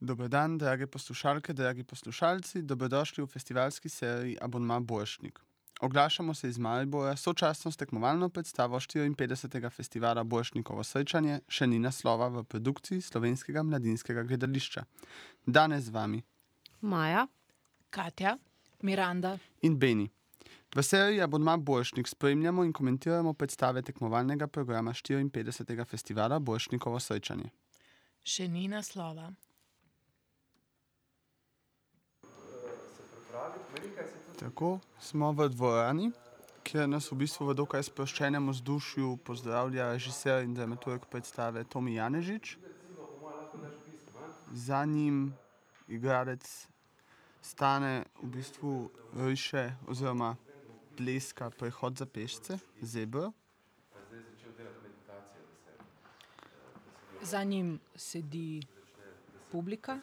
Dober dan, drage poslušalke, dragi poslušalci, dobrodošli v festivalski seriji Abonma Boršnik. Oglašamo se iz Maribora, sočasno s tekmovalno predstavo 54. festivala Boršnikovo srečanje, še ni naslova v produkciji slovenskega mladinskega gledališča. Danes z vami Maja, Katja, Miranda. in Beni. V seriji Abonma Boršnik spremljamo in komentiramo predstave tekmovalnega programa 54. festivala Boršnikovo srečanje. Še ni naslova. Tako smo v dvorani, kjer nas v bistvu v dokaj sproščenem vzdušju pozdravlja režiser in dramaturg predstave Tomi Janežič. Za njim igralec stane v bistvu riše oziroma pleska prehod za pešce, zebro. Za njim sedi publika.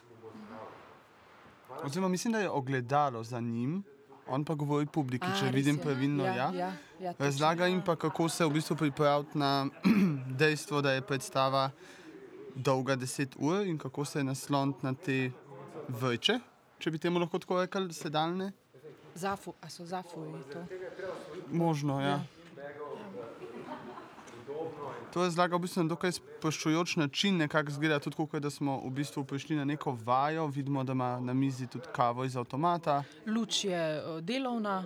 Oziroma mislim, da je ogledalo za njim, on pa govori publiki, A, če res vidim je. pravilno. Ja, ja, ja, ja. Razlaga jim pa, kako se v bistvu pripraviti na dejstvo, da je predstava dolga 10 ur in kako se nasloniti na te vrče, če bi temu lahko tako rekli, sedalne. Zafu, a so zafuji to? Možno, ja. To razlaga v bistvu na dokaj sproščujoč način, nekako zgleda tudi, kot da smo v bistvu prišli na neko vajo, vidimo, da ima na mizi tudi kavo iz avtomata. Luč je eh, delovna,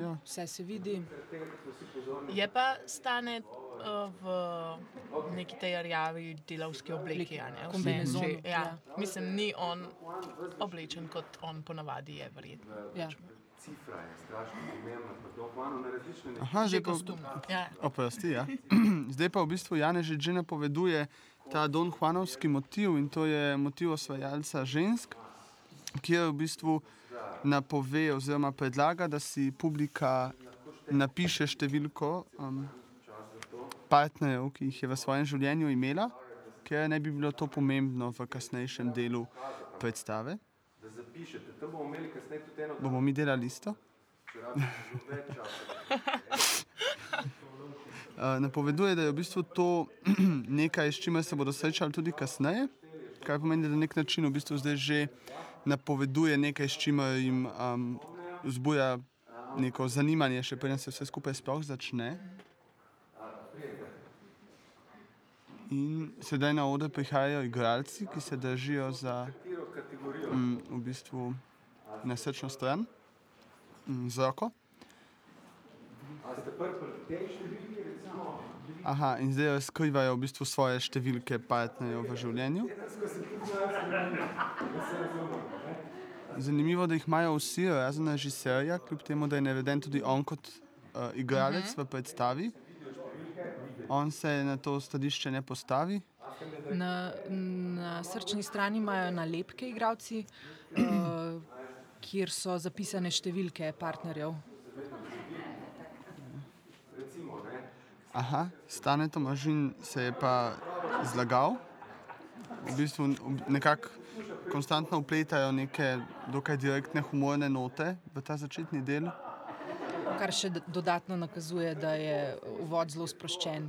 Ja. vse se vidi. Je pa stane uh, v neki tej rjavi delavski obleki. a ne, vse Kombinezonu, že, Ja. ja. Mislim, ni on oblečen kot on ponavadi je, verjetno. Ja. Aha, zdaj pa, Kostumno. Ja. oprosti, ja. zdaj pa v bistvu Janez že napoveduje ta Don Juanovski motiv in to je motiv osvajalca žensk, kjer v bistvu napove oziroma predlaga, da si publika napiše številko um, partnerjev, ki jih je v svojem življenju imela, ker ne bi bilo to pomembno v kasnejšem delu predstave. Bomo mi delali isto? Uh, napoveduje, da je v bistvu to nekaj, s čimer se bodo srečali tudi kasneje, kar pomeni, da na nek način v bistvu zdaj že napoveduje nekaj, s čimer jim um, vzbuja neko zanimanje, še preden se vse skupaj sploh začne. In sedaj na oder prihajajo igralci, ki se držijo za um, v bistvu nesrčno stran um, z roko. Aha, in zdaj razkrivajo v bistvu svoje številke partnerjev v življenju. Zanimivo, da jih imajo vsi, razen režiserja, kljub temu, da je naveden tudi on kot uh, igralec uh -huh. v predstavi. On se na to stališče ne postavi. Na, na srčni strani imajo nalepke igravci, uh, kjer so zapisane številke partnerjev. Aha, stane Tomažin se je pa zlagal. V bistvu nekako konstantno upletajo neke dokaj direktne humorne note v ta začetni del. Kar še dodatno nakazuje, da je uvod zelo sproščen.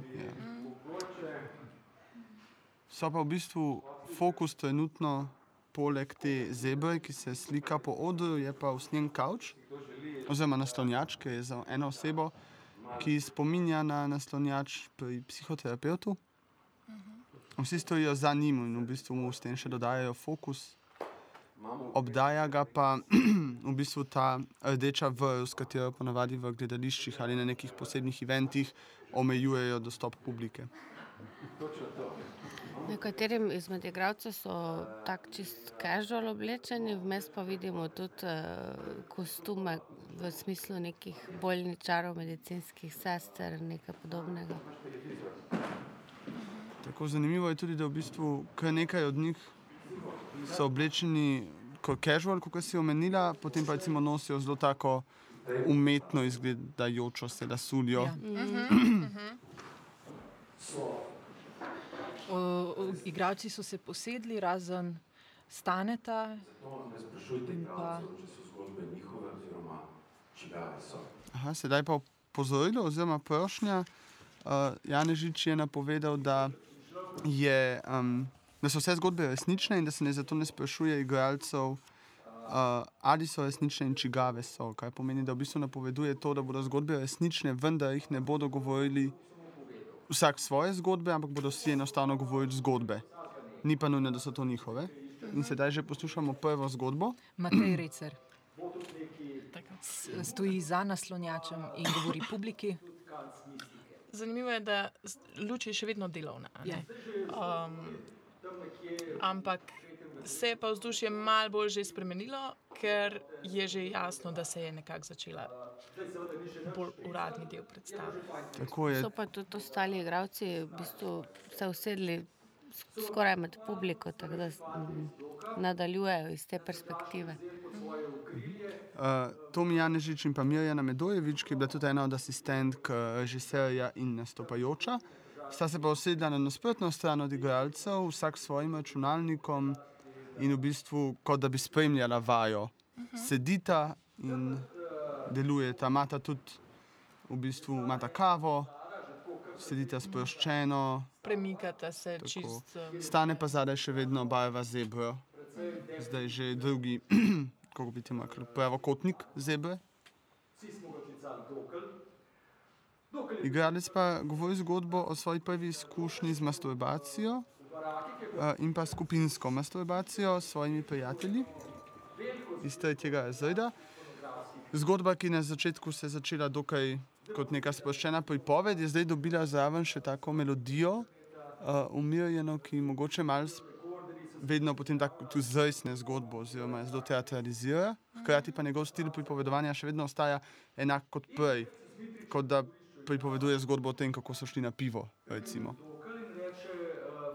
So pa v bistvu fokus trenutno, poleg te zebre, ki se slika po odru, je pa usnjen kavč, oziroma naslonjač, ki je za eno osebo, ki spominja na naslonjač pri psihoterapeutu. Vsi stojijo za njim in v bistvu mu s tem še dodajajo fokus. Obdaja ga pa v bistvu ta rdeča vrv, s katero ponavadi v gledališčih ali na nekih posebnih eventih omejujejo dostop publike. Nekaterim izmed igralcev so tako čist casual oblečeni, vmes pa vidimo tudi uh, kostume v smislu nekih bolničarov, medicinskih sester, nekaj podobnega. Tako zanimivo je tudi, da v bistvu kar nekaj od njih so oblečeni kot casual, kot si omenila, potem pa recimo nosijo zelo tako umetno izgledajočo se lasuljo. Ja. O, o, igravci so se posedli, razen staneta. In pa, Aha, sedaj pa opozorilo oziroma prošnja. Uh, Janežič je napovedal, da je um, da so vse zgodbe resnične in da se ne zato ne sprašuje igralcev, uh, ali so resnične in čigave so. Kaj pomeni, da v bistvu napoveduje to, da bodo zgodbe resnične, vendar jih ne bodo govorili vsak svoje zgodbe, ampak bodo vsi enostavno govorili zgodbe. Ni pa nujno, da so to njihove. In sedaj že poslušamo prvo zgodbo. Matej Recer stoji za naslonjačem in govori publiki. Zanimivo je, da luč je še vedno delovna. a ne? Je. Um, ampak se je pa vzdušje malo bolj že spremenilo, ker je že jasno, da se je nekako začela bolj uradni del predstave. Tako je So pa tudi ostali igravci v bistvu se usedli skoraj med publiko, tako da nadaljujejo iz te perspektive. Uh, Tomi Janežič in pa Mirjana Medojevič, ki je bila tudi ena od asistentk eh, režiserja in nastopajoča, sta se pa usedla na nasprotno stran od igralcev, vsak s svojim računalnikom in v bistvu kot da bi spremljala vajo. Sedita in delujeta, imata tudi v bistvu imata kavo, sedita sproščeno, Premikata se Tako. čist. Um, stane pa zadaj še vedno barva zebra, zdaj že drugi, kako bi ti rekel, pravokotnik zebre. Igralec pa govori zgodbo o svoji prvi izkušnji z masturbacijo eh, in pa skupinsko masturbacijo s svojimi prijatelji iz tretjega razreda. Zgodba, ki na začetku se je začela dokaj kot neka sproščena pripoved, je zdaj dobila zraven še tako melodijo, uh, umirjeno, ki mogoče malo vedno potem tako tudi zajsne zgodbo, oziroma zelo teatralizira. Hkrati pa njegov stil pripovedovanja še vedno ostaja enak kot prej, kot da pripoveduje zgodbo o tem, kako so šli na pivo. Recimo.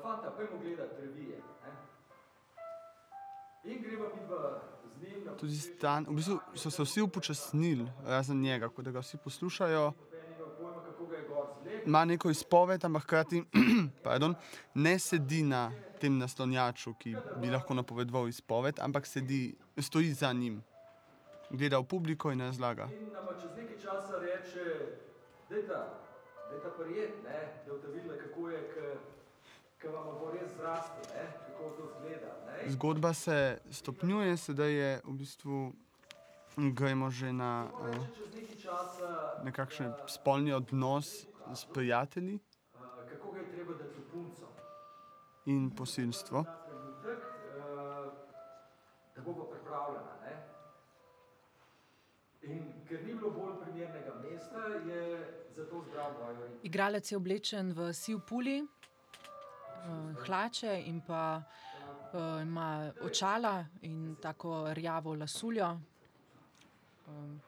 fanta, pojmo gledati revije. Ne? In greva njim na Tudi stan, v bistvu so se vsi upočasnili, razen njega, kot da ga vsi poslušajo. je. Ima neko izpoved, ampak hkrati pardon, ne sedi na tem naslonjaču, ki bi lahko napovedoval izpoved, ampak sedi, stoji za njim, gleda v publiko in razlaga. Nama čez nekaj časa reče, dajta, dajta prijet, ne, da boste videli, kako je, ki vam bo res zrastel, ne, kako to zgleda. Ne. Zgodba se stopnjuje, sedaj je v bistvu gremo že na uh, nekakšen spolni odnos s prijatelji kako ga je treba dati punco. in posilstvo. Uh, da bo pa pripravljena. Ne. In ker ni bilo bolj primernega mesta, je zato zbral rit. Igralec je oblečen v siv puli, eh, hlače in pa eh, ima očala in tako rjavo lasuljo. Um,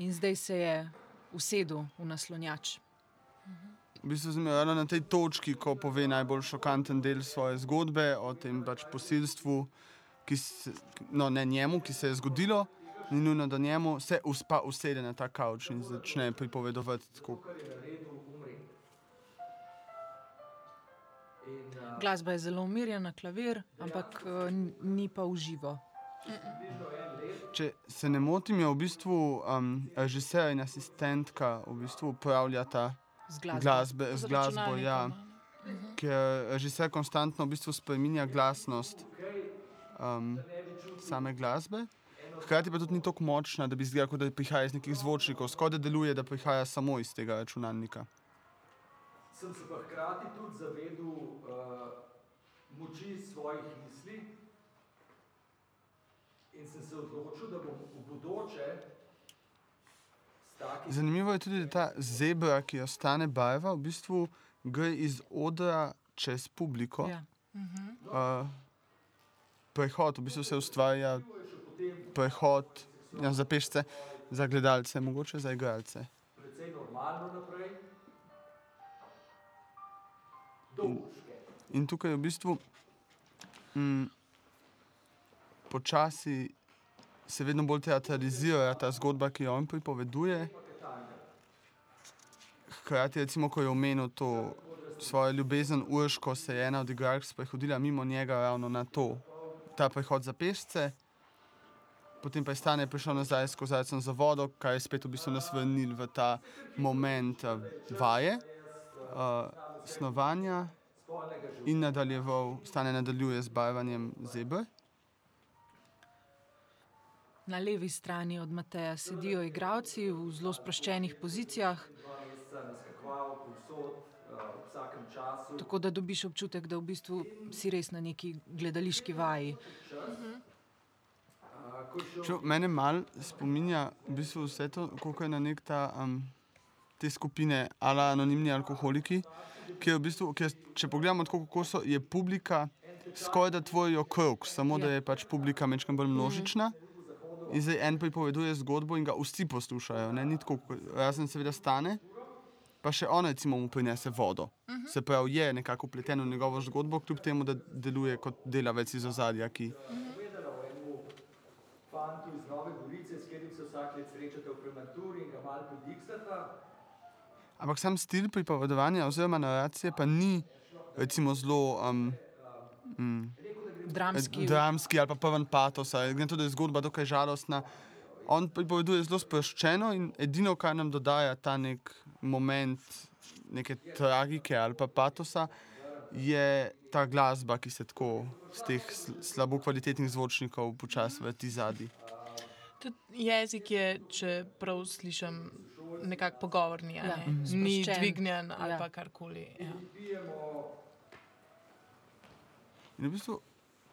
In zdaj se je usedel v naslonjač. V bistvu sem ravno na tej točki, ko pove najbolj šokanten del svoje zgodbe o tem pač posilstvu, ki se, no, ne njemu, ki se je zgodilo, ni nujno do njemu, se uspa usede na ta kavč in začne pripovedovati tako. Glasba je zelo umirjena, klavir, ampak eh, ni pa uživo. Če se ne motim, je v bistvu um, režiser in asistentka v bistvu upravljata Z glasbo. glasbe, z glasbo. Ja. a ne. ker režiser konstantno v bistvu spremenja glasnost um, same glasbe. Hkrati pa tudi ni tako močna, da bi zdela, da prihaja iz nekih zvočnikov, skoraj da deluje, da prihaja samo iz tega računalnika. Sem se pa hkrati tudi zavedel uh, moči svojih misli in sem se odločil, da bom v bodoče Zanimivo je tudi, da ta zebra, ki ostane barva, v bistvu gre iz odra čez publiko. Ja. Uh, prehod, v bistvu se ustvarja prehod ja, za pešce, za gledalce, mogoče za igralce. precej normalno naprej. In tukaj je v bistvu mm, počasi se vedno bolj teatralizira ta zgodba, ki jo on pripoveduje. Hkrati, recimo, ko je omenil to svojo ljubezen Urško, se je ena od igralk sprehodila mimo njega ravno na to, ta prehod za pešce. Potem pa je stane prišel nazaj s kozarcem za vodo, kar je spet v bistvu nas vrnil v ta moment uh, vaje, uh, snovanja in nadaljeval, stane nadaljuje z barvanjem zebr. Na levi strani od Mateja sedijo igralci v zelo sproščenih pozicijah. Tako da dobiš občutek, da v bistvu si res na neki gledališki vaji. Čo, mene malo spominja v bistvu vse to, koliko je na nek ta, um, te skupine, ala anonimni alkoholiki, ki je v bistvu, ki je, če pogledamo tako, kako so, je publika skoraj da tvoj okrog, samo da je pač publika mečkam bolj množična. In zdaj en pripoveduje zgodbo in ga vsi poslušajo, ne, ni tako, razen seveda stane. Pa še ona, recimo, mu prinese vodo. Uh -huh. Se pravi, je nekako upleten v njegovo zgodbo, kljub temu, da deluje kot delavec iz ozadja. Ki... Uh -huh. Fantu iz Nove Gorice, s katerim se vsak let srečate v prematuri in ga malo podiksata. Ampak sam stil pripovedovanja oziroma naracije pa ni, recimo, zelo. Um, um, dramski. dramski ali pa prven patos. Glede na to, da je zgodba dokaj žalostna. On pripoveduje zelo sproščeno in edino, kar nam dodaja ta nek moment neke tragike ali pa patosa, je ta glasba, ki se tako z teh slabo kvalitetnih zvočnikov počasi vrti zadnji. Jezik je, če prav slišim, nekako pogovorni, ja, ne? ni dvignjen ali ja. karkoli. Ja. In v bistvu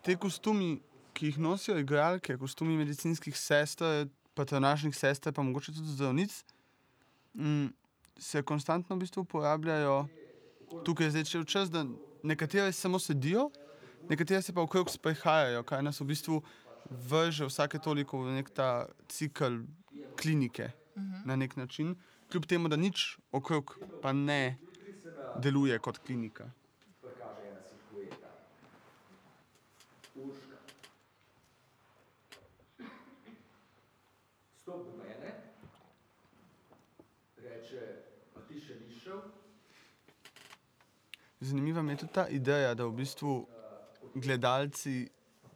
te kostumi, ki jih nosijo igralke, kostumi medicinskih sester, patronažnih sester, pa mogoče tudi zdravnic, mm, se konstantno v bistvu uporabljajo. Tukaj je zdaj še čas, da nekatere samo sedijo, nekatere se pa okrog sprehajajo, kaj nas v bistvu vrže vsake toliko v nek ta cikl klinike uh -huh. na nek način, kljub temu, da nič okrog pa ne deluje kot klinika. Zanimiva je tudi ta ideja, da v bistvu gledalci,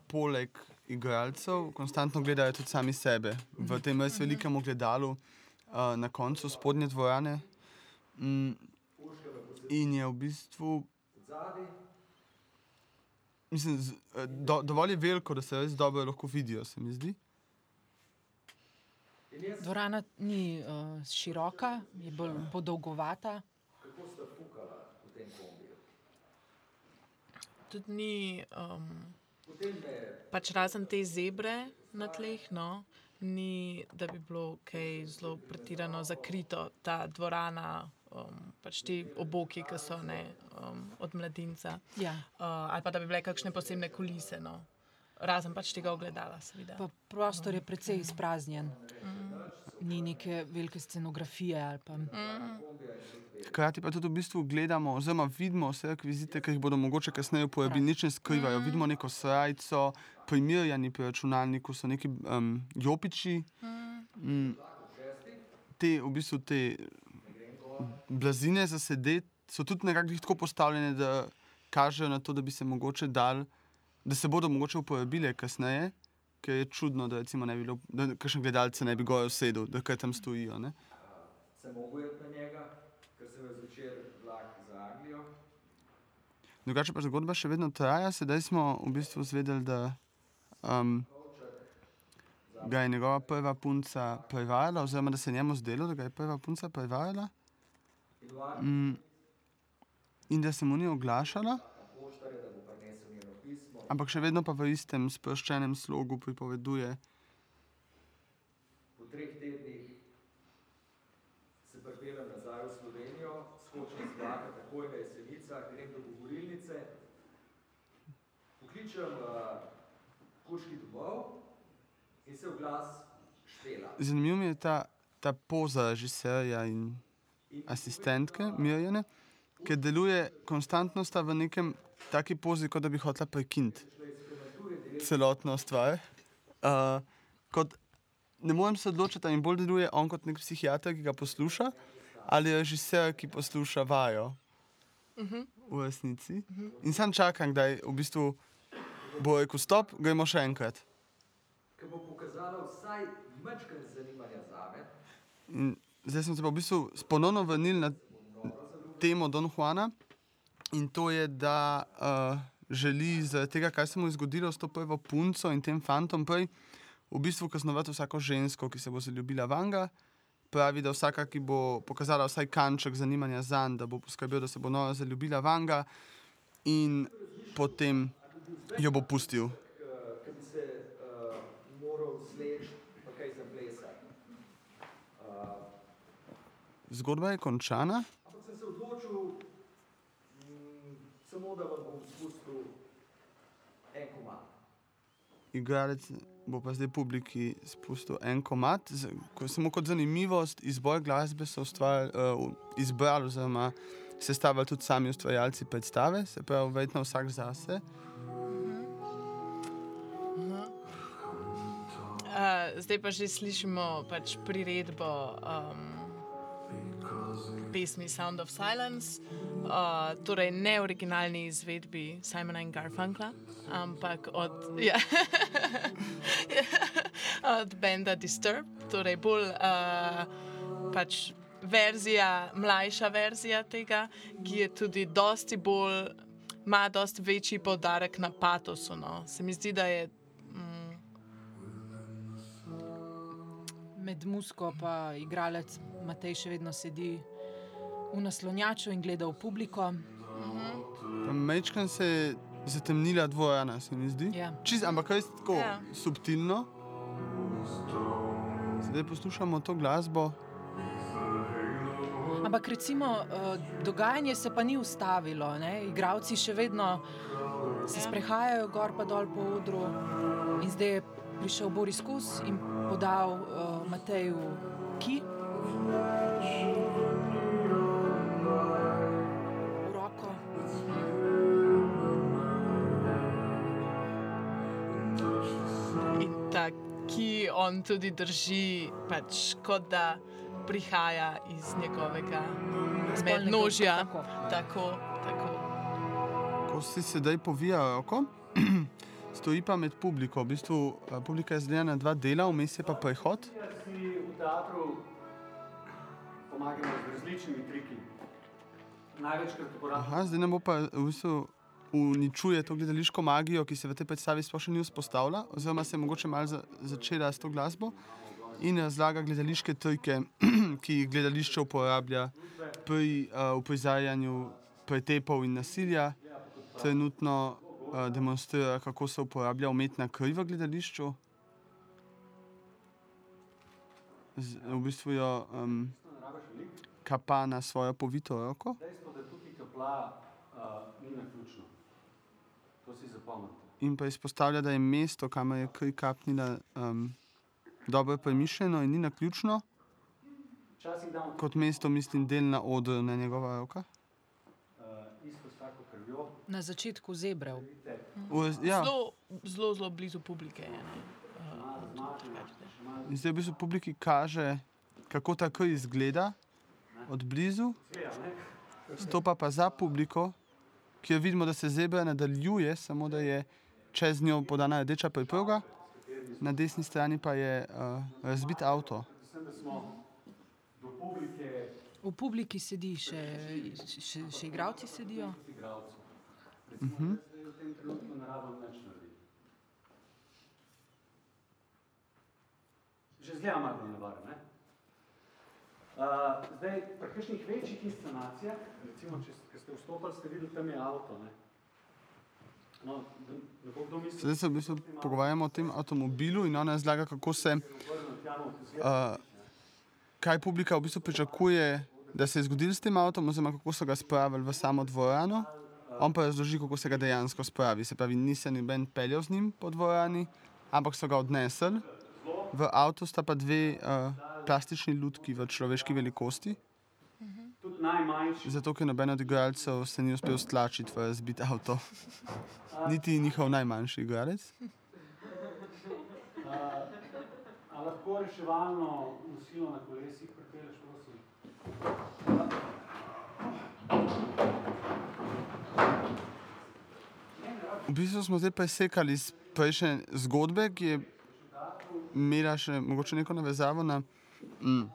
poleg igralcev, konstantno gledajo tudi sami sebe v tem res velikem gledalu uh, na koncu spodnje dvorane. Mm, in je v bistvu. Mislim, z, eh, do, dovolj je veliko, da se res dobro lahko vidijo, se mi zdi. Dvorana ni uh, široka, je bolj podolgovata. tudi ni, um, pač razen te zebre na tleh, no, ni, da bi bilo kaj zelo pretirano zakrito, ta dvorana, um, pač ti oboki, ki so ne, um, od mladinca. Ja. Uh, ali pa da bi bile kakšne posebne kulise. No. Razen pač tega ogledala, seveda. Prostor je precej izpraznjen. Mm. Ni neke velike scenografije. Pa... Mm. Hkrati pa tudi v bistvu gledamo, oziroma vidimo vse akvizite, ki jih bodo mogoče kasneje uporabili, nič ne skrivajo. Mm. Vidimo neko srajco, primirjeni pri računalniku so neki um, jopiči. Mm. Te, v bistvu te blazine za sedeti so tudi nekako tako postavljene, da kažejo na to, da bi se mogoče dal, da se bodo mogoče uporabile kasneje. Ker je čudno, da, ne bi bilo, da kakšen gledalec ne bi gojo sedel, da kaj tam stojijo. Ne? Se mogoče na njega Drugače pa zgodba še vedno traja. Sedaj smo v bistvu zvedeli, da um, ga je njegova prva punca prevajala, oziroma da se je njemu zdelo, da ga je prva punca prevajala. Um, in da se mu ni oglašala, ampak še vedno pa v istem sproščenem slogu pripoveduje. Po treh tednih se pripeljem nazaj v Slovenijo, skočim z vlaka, takoj na jesenicah, grem do pokličem uh, kuški domov in se v glas štela. Zanimivo mi je ta, ta poza režiserja in asistentke Mirjane, ki deluje konstantno sta v nekem taki pozi, kot da bi hotela prekiniti celotno stvar. Uh, kot, ne morem se odločiti, ali bolj deluje on kot nek psihiater, ki ga posluša, ali režiser, ki posluša vajo. Uh -huh. V resnici. Uh -huh. In sam čakam, da je v bistvu bo rekel stop, gremo še enkrat. Ki bo pokazala vsaj nekaj zanimanja za me. Zdaj sem se pa v bistvu ponovno vrnil na temo Don Juana, In to je, da uh, želi zaradi tega, kaj se mu je zgodilo s to prvo punco in tem fantom prej, v bistvu kaznovati vsako žensko, ki se bo zaljubila vanga. Pravi, da vsaka, ki bo pokazala vsaj kanček zanimanja za njega, da bo poskrbel, da se bo nova zaljubila vanga in potem jo bo pustil. Zgodba je končana. ampak sem se odločil, mm, samo da vam bom spustil en komad. Igralec bo pa zdaj publiki spustil en komat. Ko- Samo kot zanimivost, izbor glasbe so ustvarjali, uh, izbrali, oziroma sestavljali tudi sami ustvarjalci predstave, se pravi, verjetno vsak zase. Uh, zdaj pa že slišimo pač priredbo um, pesmi Sound of Silence, uh, torej ne originalni izvedbi Simona in Garfunkla, ampak od, ja, od benda Disturbed, torej bolj uh, pač verzija, mlajša verzija tega, ki je tudi dosti bolj, ima dosti večji poudarek na patosu. No. Se mi zdi, da je Med musko pa igralec Matej še vedno sedi v naslonjaču in gleda v publiko. Mečkam se je zatemnila dvojana, se mi zdi. Ja. Čist, ampak res tako Ja. subtilno. Zdaj poslušamo to glasbo. Ampak recimo, uh, dogajanje se pa ni ustavilo. Ne? Igravci še vedno se sprehajajo gor in dol po odru. In zdaj je prišel Boris Kus in podal uh, Mateju ki. v roko. In ta, ki on tudi drži, pač, kot da prihaja iz njegovega mednožja. tako. Tako, tako. Ko si sedaj povija roko, stoji pa med publiko. V bistvu eh, publika je razdeljena na dva dela, vmes je pa prehod. v teatru pomagamo z različnimi triki. Največkrat uporabljamo Aha, zdaj nam bo pa v bistvu uničuje to gledališko magijo, ki se v tej predstavi sploh še ni vzpostavila, oziroma se je mogoče malo za, začela s to glasbo in razlaga gledališke trike, ki jih gledališče uporablja pri uh, uprizarjanju pretepov in nasilja. Trenutno demonstrira, kako se uporablja umetna kri v gledališču. Z, v bistvu jo um, kapa na svojo povito roko. dejstvo, da tukaj kapla uh, ni naključno. To si zapomnite. in pa izpostavlja, da je mesto, kamor je kri kapnila, um, dobro premišljeno in ni. Včasih damo Kot mesto mislim delna odr na njegova roka. uh, isto s tako krvjo. Na začetku zebrev. V, ja, Zelo, zelo, zelo blizu publike. Uh, zdaj v bistvu publiki kaže, kako ta kri izgleda od blizu, stopa pa za publiko, kjer vidimo, da se zebra nadaljuje, samo da je čez njo podana rdeča preproga, na desni strani pa je uh, razbit avto. Predvsem, da smo do publike V publiki sedi še, še, še igravci sedijo. Recimo, uh -huh. zdaj v tem trenutku ne rabim nič narediti. Že zgleda malo nevaren, ne? Uh, zdaj, pri kakšnih večjih inscenacijah, recimo, če ko ste vstopili, ste videli, tam je avto, ne? No, da ne bo kdo mislil, Zdaj se v bistvu pogovarjamo o tem avtomobilu in ona razlaga, kako se, uh, kaj publika v bistvu pričakuje, da se je zgodilo s tem avtom, oziroma kako so ga spravili v samo dvorano. On pa razloži, kako se ga dejansko spravi. Se pravi, ni se noben peljal z njim po dvorani, ampak so ga odnesli. V avtu sta pa dve uh, plastični lutki v človeški velikosti, zato ker noben od igralcev se ni uspel stlačiti v razbit avto. Niti njihov najmanjši igralec. A lahko reševalno nosilo na kolesih pripelješ, prosim? V bistvu smo zdaj presekali iz prejšnje zgodbe, ki je imela še mogoče neko navezavo na mm,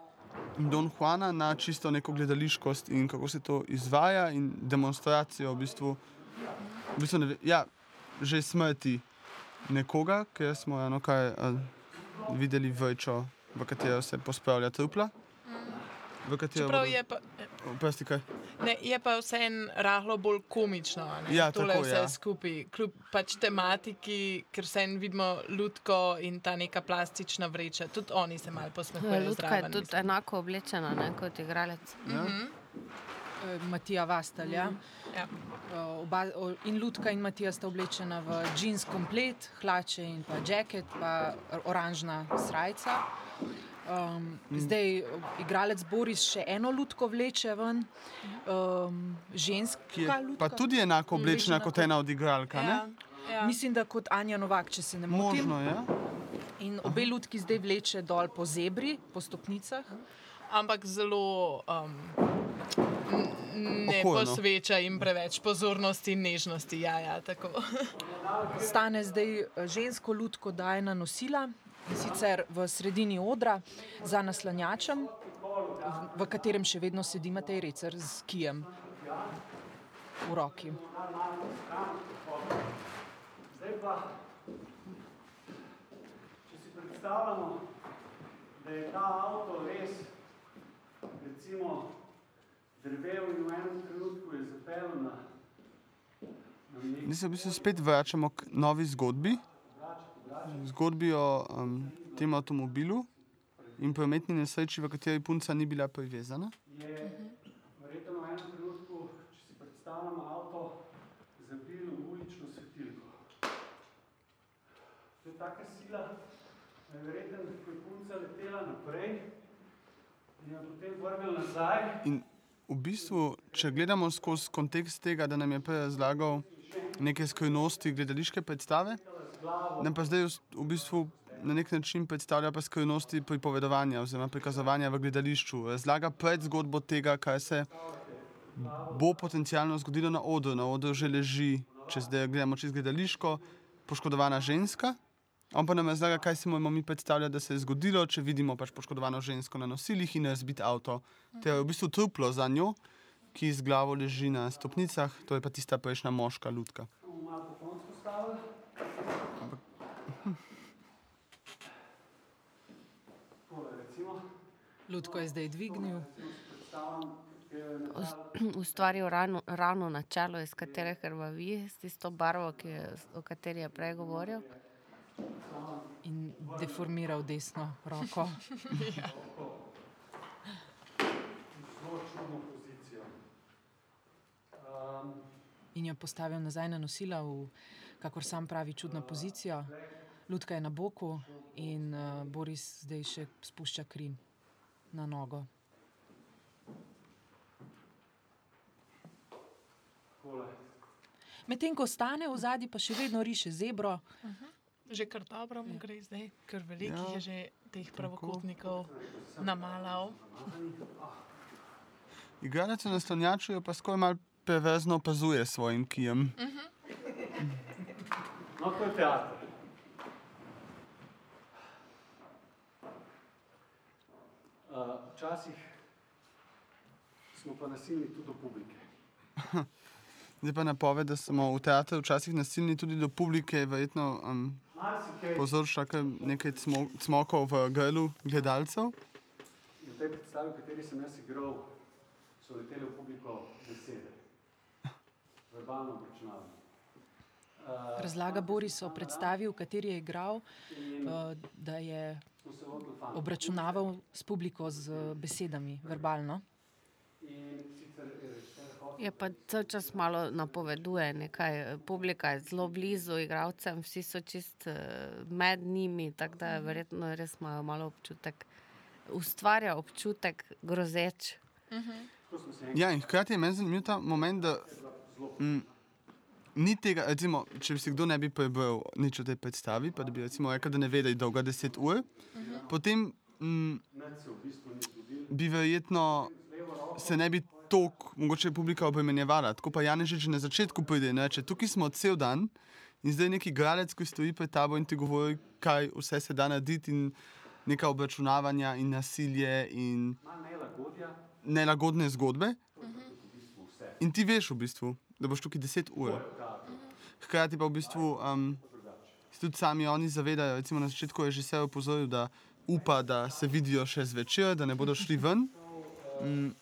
Don Juana na čisto neko gledališkost in kako se to izvaja, in demonstracijo v bistvu. V bistvu ne, ja, že smrti nekoga, ker smo eno kaj uh, videli večjo, v katero se pospravlja trupla. Katero Čeprav bodo- je pa, Oprosti, kaj? Ne, je pa vseeno rahlo bolj komično. a Ne? Ja, Tole tako, vse ja. skupaj, kljub pač tematiki, ker vseeno vidimo lutko in ta neka plastična vreča. Tudi oni se malo posmehujejo. Lutka je zraven, tudi mislim. enako oblečena ne, kot igralec. Ja? Eh, Matija Vastalja. Ja. Uh, oba, o, in Lutka in Matija sta oblečena v jeans komplet, hlače in pa jacket, pa oranžna srajca. Um, zdaj uh, igralec Boris še eno lutko vleče ven, um, ženska Ki je lutka. pa tudi enako oblečena kot ena od igralka. Ja, Ja. ja. Mislim, da kot Anja Novak, če se ne motim. Možno je. In obe lutki zdaj vleče dol po zebri, po stopnicah. ampak zelo um, ne Okoljno. posveča jim preveč pozornosti in nežnosti. Ja, ja, tako. Stane zdaj eh, žensko lutko daje na nosila in sicer v sredini odra za naslanjačem, v- katerem še vedno sedi Matej Recer z kijem v roki. Zdaj pa, če si predstavljamo, da je ta avto res, recimo, drvel in v enem trenutku je zapeljal na, Zdaj se v bistvu spet vračamo k novi zgodbi. Zgodbi o um, tem avtomobilu in prometni nesreči, v kateri punca ni bila privezana. je verjetno v enem trenutku, če si predstavljamo avto, v ulično svetilko. To je taka sila, da je verjetno, ko je punca letela naprej in jo potem vrnil nazaj, In v bistvu, če gledamo skozi kontekst tega, da nam je prej razlagal neke skrivnosti gledališke predstave, nam pa zdaj v- bistvu na nek način predstavlja pa skrivnosti pripovedovanja oziroma prikazovanja v gledališču. Razlaga pred zgodbo tega, kaj se bo potencialno zgodilo na odru. Na odru že leži, če zdaj gledamo čez gledališko, poškodovana ženska. On pa nam razlaga, kaj si moramo mi predstavljati, da se je zgodilo, če vidimo pač poškodovano žensko na nosilih in razbit avto. To je v bistvu truplo za njo, ki z glavo leži na stopnicah, to je pa tista prejšnja moška lutka. bomo malo po koncu postavili. Tole recimo, Lutko je zdaj dvignil. Ustvaril ravno, ravno načelo, iz katere krvavi, s tisto barvo, ki je, o kateri je prej govoril. In deformiral desno roko. zelo čudno pozicijo. Um, In jo postavil nazaj na nosila, v, kakor sam pravi, čudno pozicijo. Lutka je na boku in uh, Boris zdaj še spušča kri na nogo. Medtem ko stane v zadnji, pa še vedno riše zebro, Že kar dobro mu gre zdaj, ker veliko Ja. je že teh pravokotnikov namalal. Igralec na stonjaču jo pa skoraj malo perverzno opazuje svojim kijem. No, to je teater. Včasih smo pa nasilni tudi do publike. Zdaj pa napoved, da smo v teatru včasih nasilni tudi do publike, verjetno um, povzroča kar nekaj cmo, cmokov v grlu gledalcev. v tej predstavi, v kateri sem jaz igral, so letele v publiko besede. Verbalno obračunavanje. Uh, razlaga Boris o predstavi, v kateri je igral, in uh, da je obračunaval s publiko z besedami, verbalno. In sicer je Je pa cel čas malo napoveduje nekaj. Publika je zelo blizu igralcem, vsi so čist eh, med njimi, tako da verjetno res imajo malo občutek, ustvarja občutek grozeč. Se enkrat Ja, in hkrati je meni zanimiv ta moment, da mm, ni tega, recimo, če bi si kdo ne bi prebral nič o tej predstavi, pa da bi recimo rekel, da ne ve, da je dolga 10 ur, potem mm, v bistvu ni zgodilo. bi verjetno se ne bi toliko, mogoče publika obremenjevala. Tako pa Janežič že na začetku pride in reče, tukaj smo cel dan in zdaj neki igralec, ki stoji pred tabo in ti govori, kaj vse se da narediti in neka obračunavanja in nasilje in nelagodne zgodbe. In ti veš, v bistvu, da boš tukaj 10 ur. Hkrati pa v bistvu um, se tudi sami oni zavedajo, recimo na začetku je že se opozoril, da upa, da se vidijo še zvečer, da ne bodo šli ven. Mm.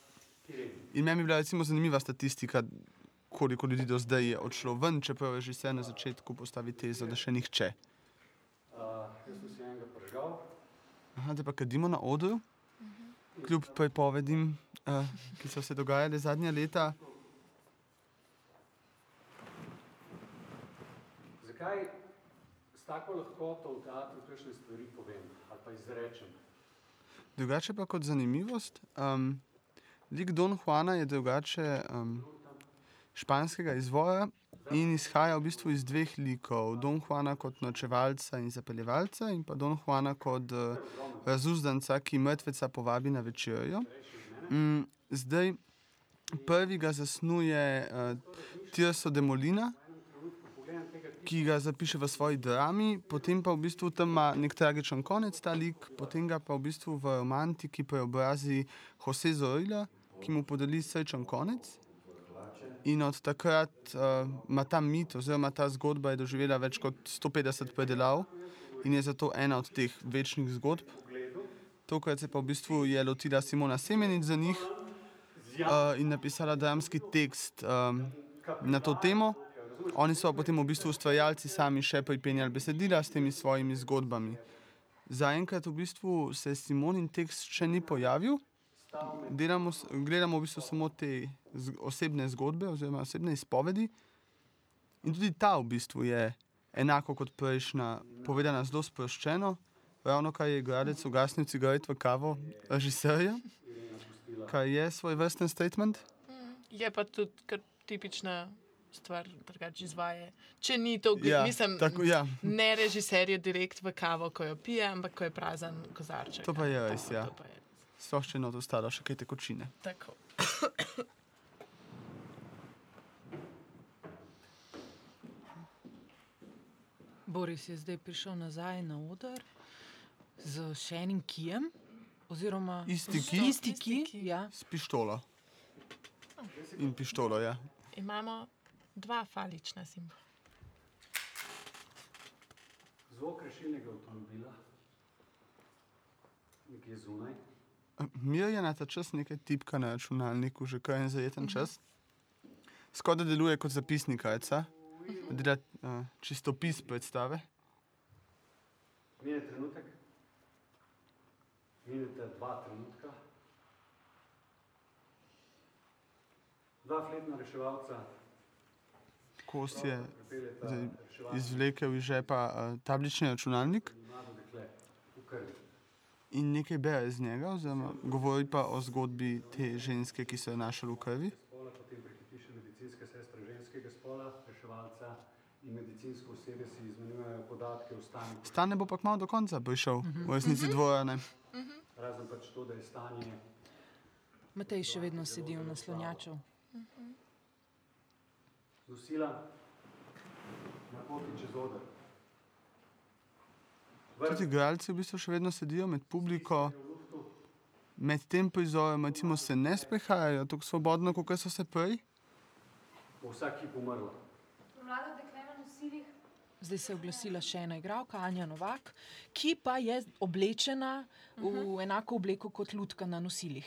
In meni je bila recimo zanimiva statistika, koliko ljudi do zdaj je odšlo ven, čeprav je že se na začetku postavi tezo, da še nihče. uh, jaz sem si enega prežgal. Aha, da pa kadimo na odru, kljub prepovedim, uh, ki so se dogajale zadnja leta. Zakaj s tako lahkoto v teatru kakšne stvari povem ali pa izrečem? Drugače pa kot zanimivost, um, lik Don Juana je drugače um, španskega izvora in izhaja v bistvu iz dveh likov. Don Juana kot nočevalca in zapeljevalca in pa Don Juana kot uh, razuzdanca, ki mrtveca povabi na večerjo. Mm, zdaj, prvi ga zasnuje uh, Tirso de Molina, ki ga zapiše v svoji drami, potem pa v bistvu tam ima nek tragičen konec ta lik, potem ga pa v bistvu v romantiki preobrazi Jose Zorila, ki mu podeli srečen konec. In od takrat uh, ima ta mit, oziroma ta zgodba je doživela več kot 150 predelav in je zato ena od teh večnih zgodb. Tokrat se pa v bistvu je lotila Simona Semenic za njih uh, in napisala dramski tekst um, na to temo. Oni so potem v bistvu ustvarjalci sami še pripenjali besedila s temi svojimi zgodbami. Zaenkrat v bistvu se Simonin tekst še ni pojavil. Delamo, gledamo v bistvu samo te osebne zgodbe oziroma osebne izpovedi. In tudi ta v bistvu je enako kot prejšnja, povedana zelo sproščeno. Ravno kar je igralec ugasnil cigaret v kavo režiserja, kar je svoj vrsten statement. Je pa tudi tipična stvar, drugače izvaja. Če ni to, Ja, mislim, tako, ja. ne režiser je direkt v kavo, ko jo pije, ampak ko je prazen kozarček. To pa je res, ja. To pa je Sploh če je not ostalo še kaj tekočine. tako. Boris je zdaj prišel nazaj na oder z še enim kijem. Oziroma, Isti ki isti ki, Isti ki. ja. s pištolo. In pištolo, ja. Imamo dva falična simbola. Zvok rešilnega avtomobila, nekje zunaj. Mirjana ta čas nekaj tipka na računalniku, že kar en zajeten čas. Skoraj deluje kot zapisnikajca, dela uh, čistopis predstave. Mine trenutek, minete dva trenutka. Dva fletna reševalca Kos je zdaj izvlekel iz žepa uh, tablični računalnik in nekaj bere iz njega, oziroma govori pa o zgodbi te ženske, ki so jo našli v krvi. Spola potem prihiti še medicinska sestra ženskega spola, reševalca in medicinsko osebje si izmenjujejo podatke o stanju, Stane bo pa kmalo do konca prišel, v resnici dvojane. razen pač to, da je stanje Matej še vedno sedi v naslonjaču. Nosila na poti čez oder. Tudi igralci v bistvu še vedno sedijo med publiko, med tem prizorom, recimo, se ne sprehajajo tako svobodno, kot so se prej. Bo vsak hip umrla. Mlada dekle na nosilih Zdaj se je oglasila še ena igralka, Anja Novak, ki pa je oblečena v enako obleko kot lutka na nosilih.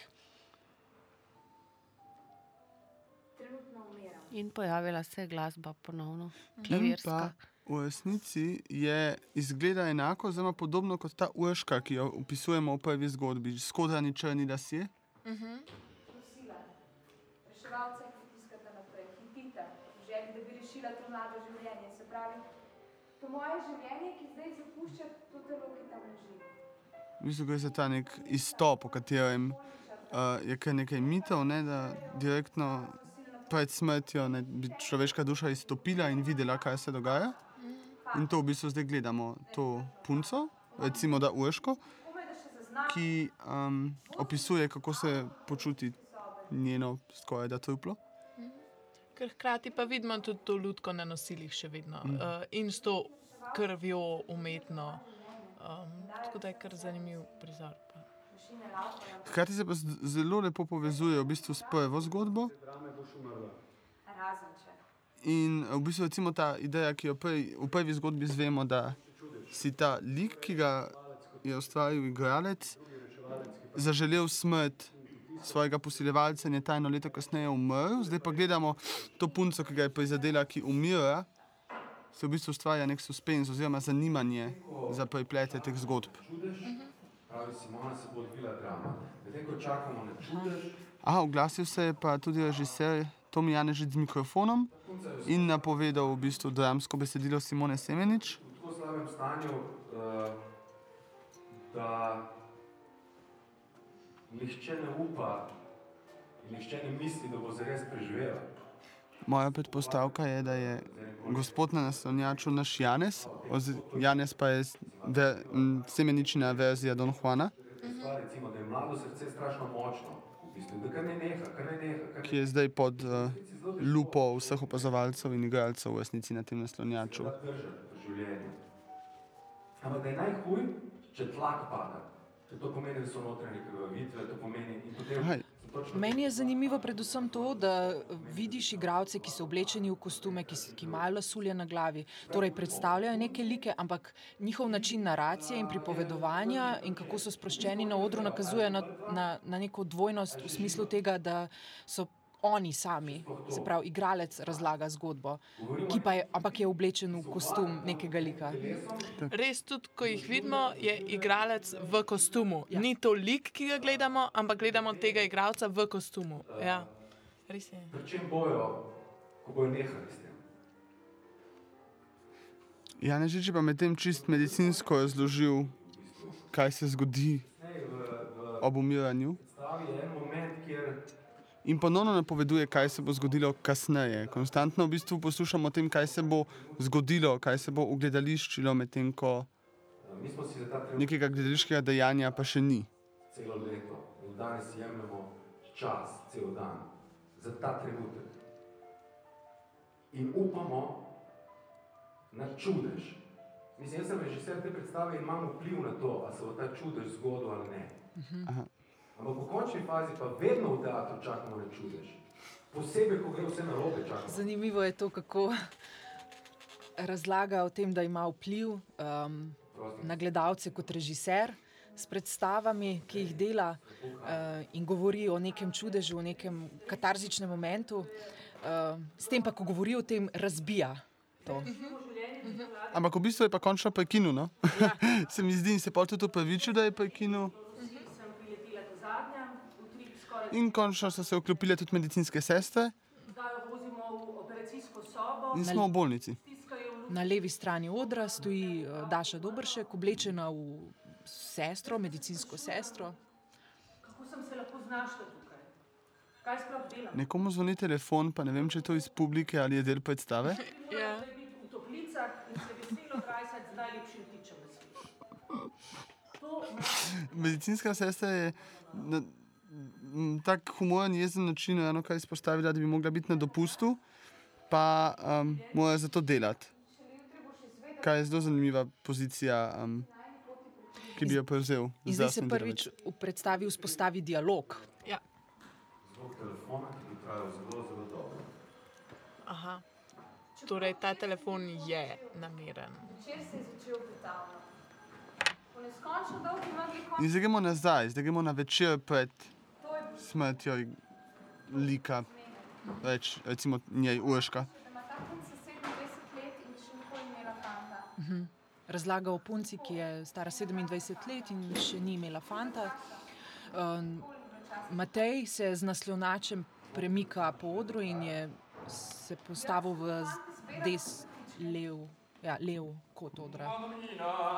In pojavila se je glasba ponovno, klavirska. v resnici je izgleda enako, zelo podobno kot ta urška, ki jo opisujemo v prvi zgodbi, skodrani črni lasje. Nosila. Reševalce pritiskate naprej, hitite, v želji, da bi rešila to mlado življenje. Se pravi, to moje življenje, ki zdaj zapušča to telo, ki tam leži. V bistvu gre za ta nek izstop, v katerem uh, je kar nekaj mitov, ne, da direktno pred smrtjo ne, bi človeška duša izstopila in videla, kaj se dogaja. In to v bistvu zdaj gledamo, to punco, recimo da Urško, zazna, ki um, opisuje, kako se počuti njeno skoraj da truplo. Ker hkrati pa vidimo tudi to lutko na nosilih še vedno mm. uh, in s to krvjo umetno. Um, tako da je kar zanimiv prizor. Hkrati se pa zelo lepo povezuje v bistvu s prvo zgodbo. In v bistvu recimo ta ideja, ki jo prej, v prvi zgodbi izvemo, da si ta lik, ki ga je ustvaril igralec, zaželel smrt svojega posiljevalca in je tajno leto kasneje umrl. Zdaj pa gledamo to punco, ki ga je prizadela, ki umira. Se v bistvu ustvarja nek suspenz oziroma zanimanje za preplete teh zgodb. Pravi Simona se bo odvila drama. Medtem ko čakamo na čudež, Aha, oglasil se je pa tudi režiser Tomi Janežič z mikrofonom in napovedal v bistvu dramsko besedilo Simone Semenič. v tako slabem stanju, uh, da nihče ne upa in nihče ne misli, da bo zares preživela. Moja predpostavka je, da je gospod na naslovnjaču naš Janez, oz, Janez pa je ve, m, semenična verzija Don Juana, Stvar, recimo, da je mlado srce strašno močno, bistvu, da kar ne neha, kar ne neha, kar ki je zdaj pod uh, lupo vseh opazovalcev in igralcev v resnici na tem življenju. Ampak da je najhuj, če tlak pada. Ker to pomeni, da so notranje krvavitve, to pomeni in potem Ahaj. Meni je zanimivo predvsem to, da vidiš igralce, ki so oblečeni v kostume, ki, ki imajo lasulje na glavi, torej predstavljajo neke like, ampak njihov način naracije in pripovedovanja in kako so sproščeni na odru nakazuje na, na, na neko dvojnost v smislu tega, da so oni sami, se pravi, igralec razlaga zgodbo, ki pa je, ampak je oblečen v kostum nekega lika. Res, tudi ko jih vidimo, je igralec v kostumu. Ja. Ni to lik, ki ga gledamo, ampak gledamo tega igralca v kostumu. Ja. Res je. Pri čem bojo, ko bojo nehali s tem? Janežič je pa medtem čist medicinsko razložil, kaj se zgodi ob umiranju. predstavi je en moment, kjer In ponovno napoveduje, kaj se bo zgodilo kasneje. Konstantno v bistvu poslušamo o tem, kaj se bo zgodilo, kaj se bo ugledališčilo, medtem ko nekega gledališkega dejanja pa še ni. celo leto in danes jemljemo čas, cel dan, za ta trenutek. In upamo na čudež. Mislim, jaz sem režiser te predstave in imam vpliv na to, ali se bo ta čudež zgodil ali ne. Aha. Ampak v končni fazi pa vedno v teatru čakamo na čudež. Posebej, ko gre vse na robe, čakamo. Zanimivo je to, kako razlaga o tem, da ima vpliv um, na gledalce kot režiser s predstavami, ki jih dela uh, in govori o nekem čudežu, o nekem katarzičnem momentu. Uh, s tem pa, ko govori o tem, razbija to. Ampak v bistvu je pa končno prekinil. No? Ja. se mi zdi in se pol tudi upravičil, da je prekinil. Sem priletela do zadnja, utrip skoraj In končno so se vklopile tudi medicinske sestre zdaj jo vozimo v operacijsko sobo, in smo v bolnici. Na levi strani odra stoji uh, Daša Dobršek, oblečena v sestro, medicinsko sestro. Kako sem se lahko znašla tukaj? Kaj sploh delam? Nekomu zvoni telefon, pa ne vem, če je to iz publike ali je del predstave. Ja. V toplicah in se veselo krajsati z najlepšim tičem na svetu. To Medicinska sestra je tak humoren, jezen način eno kaj izpostavila, da bi mogla biti na dopustu, pa um, mora za to delati. Kaj je zelo zanimiva pozicija, um, ki bi jo prevzel. In zdaj se prvič v predstavi vzpostavi dialog. Ja. Zvok telefona, ki bi trajal zelo, zelo dolgo. Aha. Torej, ta telefon je nameren. večer se je začel brutalno. Po neskončno dolgi. In zdaj gremo nazaj, zdaj gremo na večer pred smrtjo lika, reč, recimo njej Urška. da ima ta punca 27 let in še nikoli ni imela fanta. Razlaga o punci, ki je stara 27 let in še ni imela fanta. Um, Matej se z naslovnačem premika po odru in je se postavil v des, lev, ja, lev kot odra.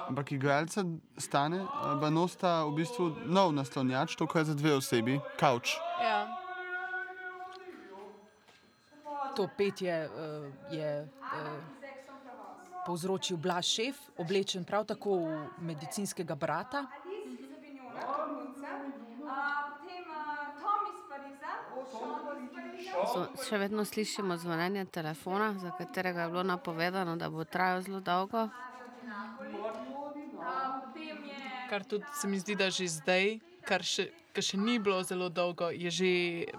Ampak igralca stane, pa nosta v bistvu nov naslonjač, tokrat za dve osebi, kavč. Ja. To petje uh, je uh, povzročil Blaž Šef, oblečen prav tako v medicinskega brata. Alice iz Avignona, to punca, a, potem a, Tom iz Pariza, Sean iz Pariza. So, še vedno slišimo zvonjenje telefona, za katerega je bilo napovedano, da bo trajal zelo dolgo. Kar tudi se mi zdi, da že zdaj, kar še, kar še ni bilo zelo dolgo, je že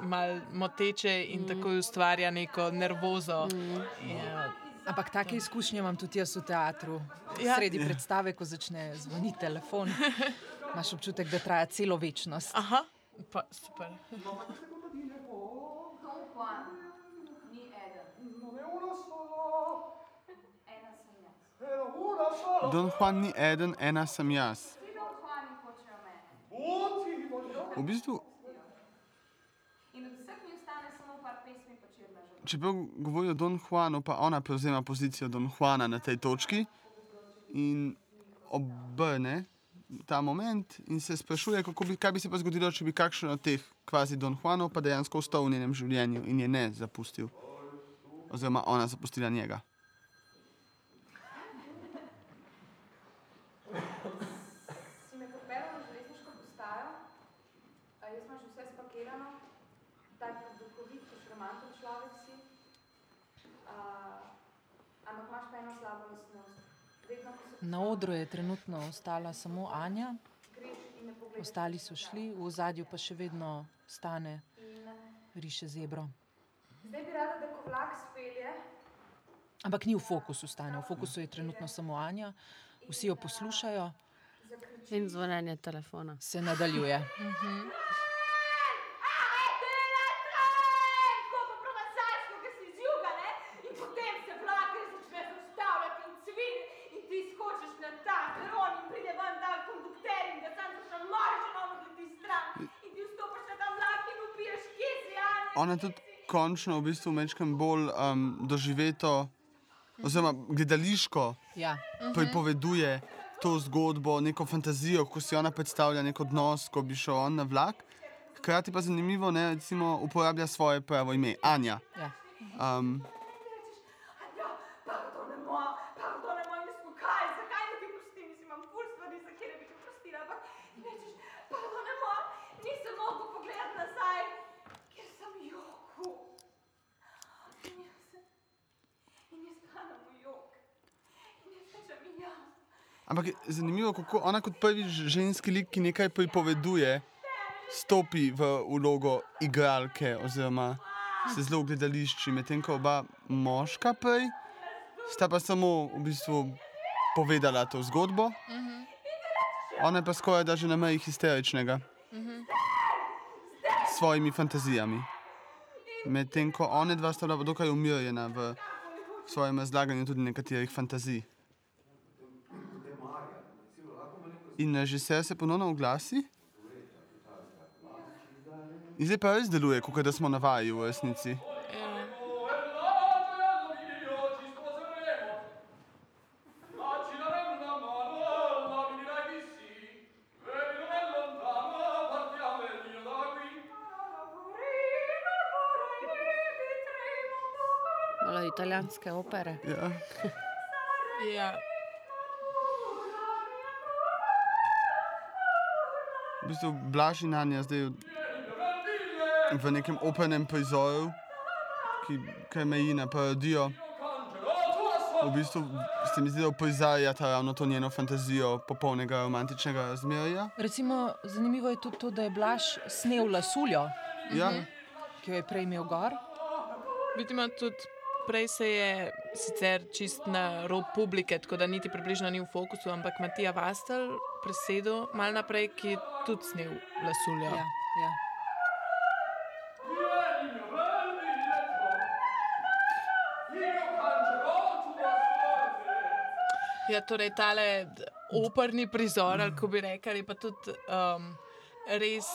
mal moteče in mm. tako ustvarja neko nervozo. Mm. Ja. Ampak take izkušnje imam tudi jaz v teatru. Ja. Sredi predstave, ko začne zvoniti telefon, imaš občutek, da traja celo večnost. Aha, pa super. Don Juan ni eden, ena sem jaz. V bistvu, čeprav govorijo o Don Juanu, pa ona prevzema pozicijo Don Juana na tej točki. In obrne ta moment in se sprašuje, bi, kaj bi se pa zgodilo, če bi kakšen od teh kvazi Don Juanov pa dejansko ostal v njenem življenju in je ne zapustil. Oziroma ona zapustila njega. Na odru je trenutno ostala samo Anja, ostali so šli, v zadju pa še vedno stane, riše zebro. Zdaj bi rada, da ko vlak spelje. Ampak ni v fokusu stane, v fokusu je trenutno samo Anja, vsi jo poslušajo. In zvonjenje telefona. Se nadaljuje. Uh -huh. Ona tudi končno v bistvu večkrat bolj um, doživeto, oziroma gledališko ja. pripoveduje to zgodbo, neko fantazijo, ko si ona predstavlja nek odnos, ko bi šel on na vlak. Hkrati pa zanimivo, da uporablja svoje pravo ime, Anja. Ja. Um, zanimivo, kako ona kot prvi ženski lik, ki nekaj pripoveduje, stopi v ulogo igralke oziroma se zelo v gledališči, medtem ko oba moška prej sta pa samo v bistvu povedala to zgodbo. Ona je pa skoraj da že na meji histeričnega. S svojimi fantazijami. Medtem ko one dva sta bila dokaj umirjena v svojem razlaganju tudi nekaterih fantazij. In režiser se ponovno oglasi. In zdaj pa res deluje, kot da smo navajeni v resnici. Italijanske opere. Ja. ja. Bistvu Blažinanja zdaj v nekem openem prizoru, ki, ki meji na parodijo. V bistvu se mi zdi, da uprizarjata ravno to njeno fantazijo popolnega romantičnega razmerja. Recimo, zanimivo je tudi to, da je Blaž snel lasuljo, ja. ki jo je prej imel gor. Vidimo tudi prej se je sicer čist na rob publike, tako da niti približno ni v fokusu, ampak Matija Vastel presedel mal naprej, ki je tudi snil lasulja. Ja, ja. Ja, torej, tale operni prizor, ali kako bi rekli, pa tudi um, res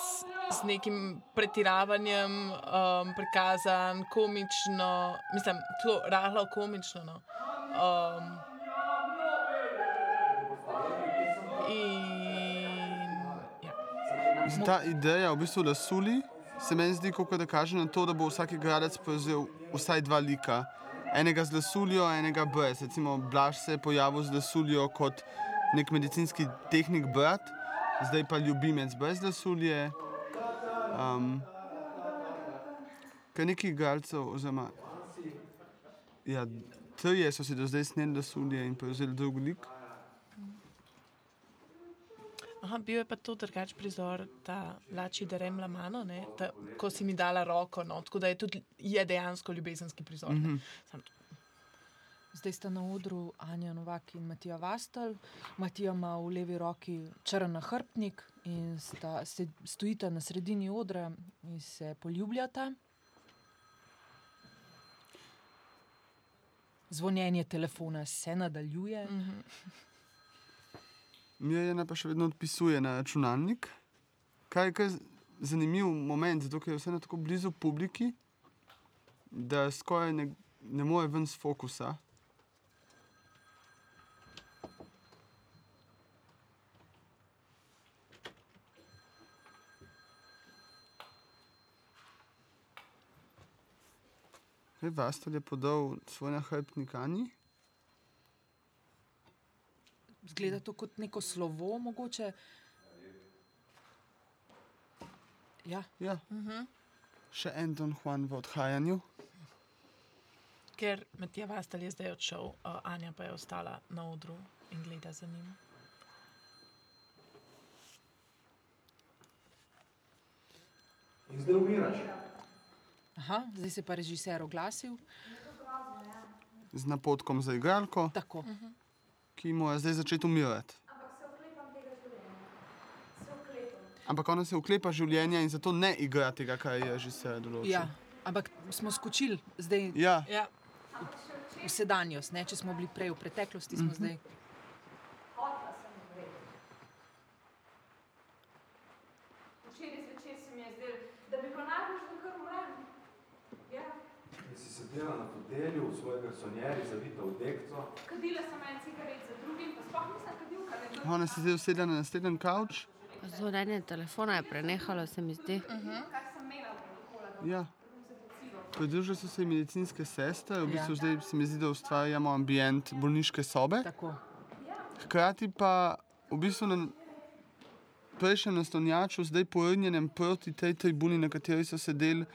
z nekim pretiravanjem um, prikazan, komično, mislim, zelo rahlo komično. No. Um, in, ja. Ta ideja, v bistvu, da suli, se meni zdi, kot da kaže na to, da bo vsak gradec prevzel vsaj dva lika. Enega z lesuljo, enega brez. Recimo, Blaž se je pojavil z lesuljo kot nek medicinski tehnik brat, zdaj pa ljubimec brez lesulje. Um, kaj nekih igralcev, oziroma ja, trije so si do zdaj snedli sudje in prevzeli drug lik. Aha, bil je pa to drugač prizor, ta lači, da rem la mano, ne, ta, ko si mi dala roko. No, tako da je, tudi, je dejansko ljubezenski prizor. Mm -hmm. Sam, Zdaj sta na odru Anja Novak in Matija Vastel. Matija ima v levi roki črn nahrbtnik in sta, se, stojita na sredini odra in se poljubljata. Zvonjenje telefona se nadaljuje. Mm -hmm. Pa še vedno odpisuje na računalnik. Kaj je zanimiv moment, zato ker je vseeno tako blizu publiki, da skoraj ne, ne more ven z fokusa. Vastel je podal svoj nahrbtnik Ani. Zgleda to kot neko slovo, mogoče. Ja. Ja. Uh -huh. Še en Don Juan v odhajanju. Ker Matija Vastel je zdaj odšel, uh, Anja pa je ostala na odru in gleda za njim. In zdaj umiraš. Aha, zdaj se je pa režiser oglasil. Z napotkom za igralko, Tako. Uh -huh. ki mora zdaj začeti umirati. Ampak ona se uklepa življenja in zato ne igra tega, kar je že se določilo. Ja, ampak smo skočili zdaj Ja. Ja, v sedanjost. Ne? Če smo bili prej v preteklosti, smo uh -huh. zdaj. Hotla sem umreti. Včeraj zvečer se mi je zdelo, da bi pa najbolj že kar umrem. Ja. In si sedela na fotelju v svoji garsonjeri, zavita v dekco. Kadila sem en cigaret za drugim, pa sploh nisem kadilka. Ne Ona se zdaj usede na naslednji kavč. Zvonjenje telefona je prenehalo, se mi zdi. Kar sem imela od alkohola. Ja. Pridružili so se medicinske sestre, v bistvu Ja. zdaj se mi zdi, da ustvarjamo ambient bolniške sobe. Tako. Hkrati pa v bistvu na prejšnjem naslonjaču, zdaj povrnjenem proti tej tribuni, na kateri so sedeli,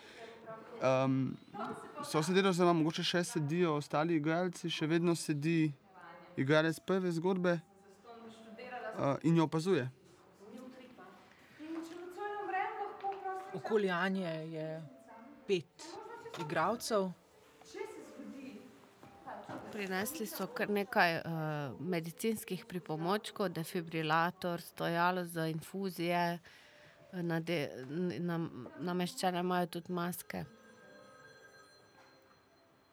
um, so sedeli, oziroma mogoče še sedijo ostali igralci, še vedno sedi igralec prve zgodbe uh, in jo opazuje. In če nocoj ne umrem, lahko prosim, Okoli Anje je pet igralcev. če se zgodi. Prinesli so kar nekaj uh, medicinskih pripomočkov, defibrilator, stojalo za infuzije, nade, nam, nameščene imajo tudi maske.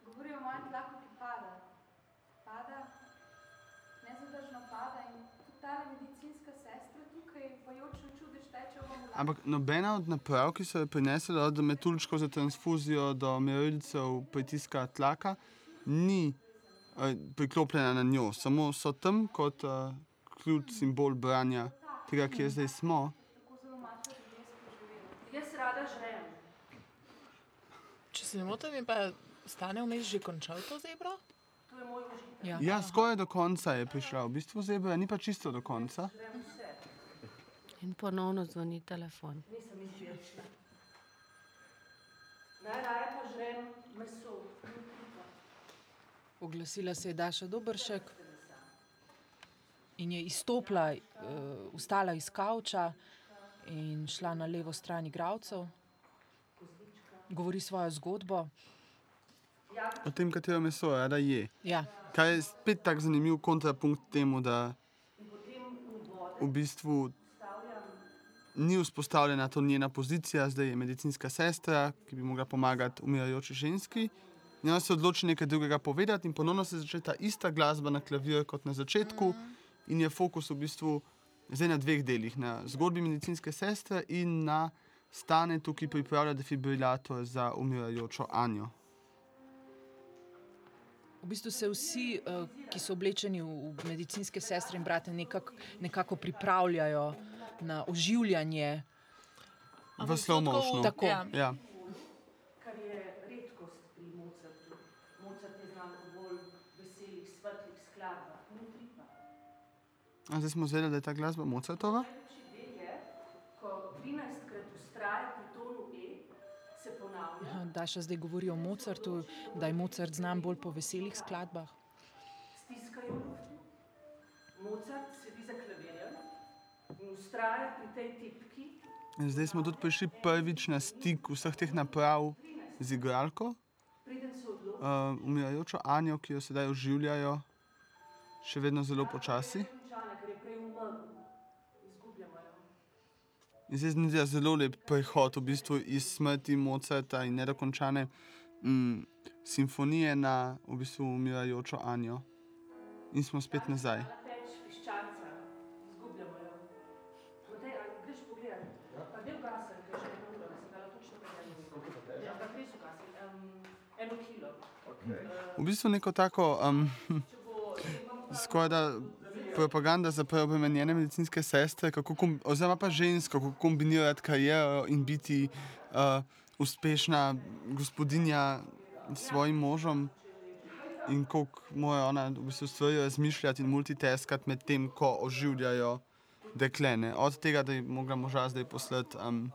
Govorijo o mojem tlaku, ki pada. Pada, nezadržno pada in tudi ta medicinska sestra tukaj, pojočno čudež teče v ambulanciji. Ampak nobena od naprav, ki so jo prinesli, od metuljčkov za transfuzijo do merilcev pritiska tlaka, ni uh, priklopljena na njo, samo so tam kot uh, ključ, simbol branja tega, kjer zdaj smo. Jaz rada žrem. če se ne motim, je pa stane vmes že končal to zebro. To je moj užitek. Ja. Ja, skoraj do konca je prišla, v bistvu zebra ni pa čisto do konca. In ponovno zvoni telefon. Nisem izbirčna. Najraje pa žrem meso. Oglasila se je Daša Dobršek in je izstopila, uh, vstala iz kavča in šla na levo stran igralcev. Govori svojo zgodbo. O tem, katero meso rada je. Ja, Kaj je spet tako zanimiv kontrapunkt temu, da v bistvu ni vzpostavljena to njena pozicija, zdaj je medicinska sestra, ki bi mogla pomagati umirajoči ženski. In ona se odloči nekaj drugega povedati, in ponovno se začne ta ista glasba na klavir kot na začetku, in je fokus v bistvu zdaj na dveh delih: na zgodbi medicinske sestre in na stanetu, ki pripravlja defibrilator za umirajočo Anjo. v bistvu se vsi, uh, ki so oblečeni v, medicinske sestre in brate, nekak, nekako pripravljajo na oživljanje. V slow motionu. Tako. Ja. Ja. je pa. A zdaj smo zvedeli, da je ta glasba Mozartova. Najlepši del je, ko 13krat ustraja pri tonu E, se ponavlja, Aha, Daša zdaj govori o Mozartu, da je Mozart znan bolj po veselih skladbah. stiskajo. Mozart za klavirjem, in ustraja pri tej tipki. In zdaj smo tudi prišli prvič na stik vseh teh naprav z igralko, se uh, umirajočo Anjo, ki jo sedaj oživljajo, še vedno zelo počasi. Izgubljamo jo. In zdaj se zdi zelo lep prehod v bistvu iz smrti Mozarta in nedokončane mm, simfonije na v bistvu umirajočo Anjo. In smo spet nazaj. V bistvu neko tako um, skoraj da propaganda za preobremenjene medicinske sestre, kom, oziroma pa žensko, kako kombinirati kariero in biti uh, uspešna gospodinja s svojim možem. In kako mora ona v bistvu stvari razmišljati in multitaskati med tem, ko oživljajo deklene. Od tega, da je mogla moža zdaj poslati um,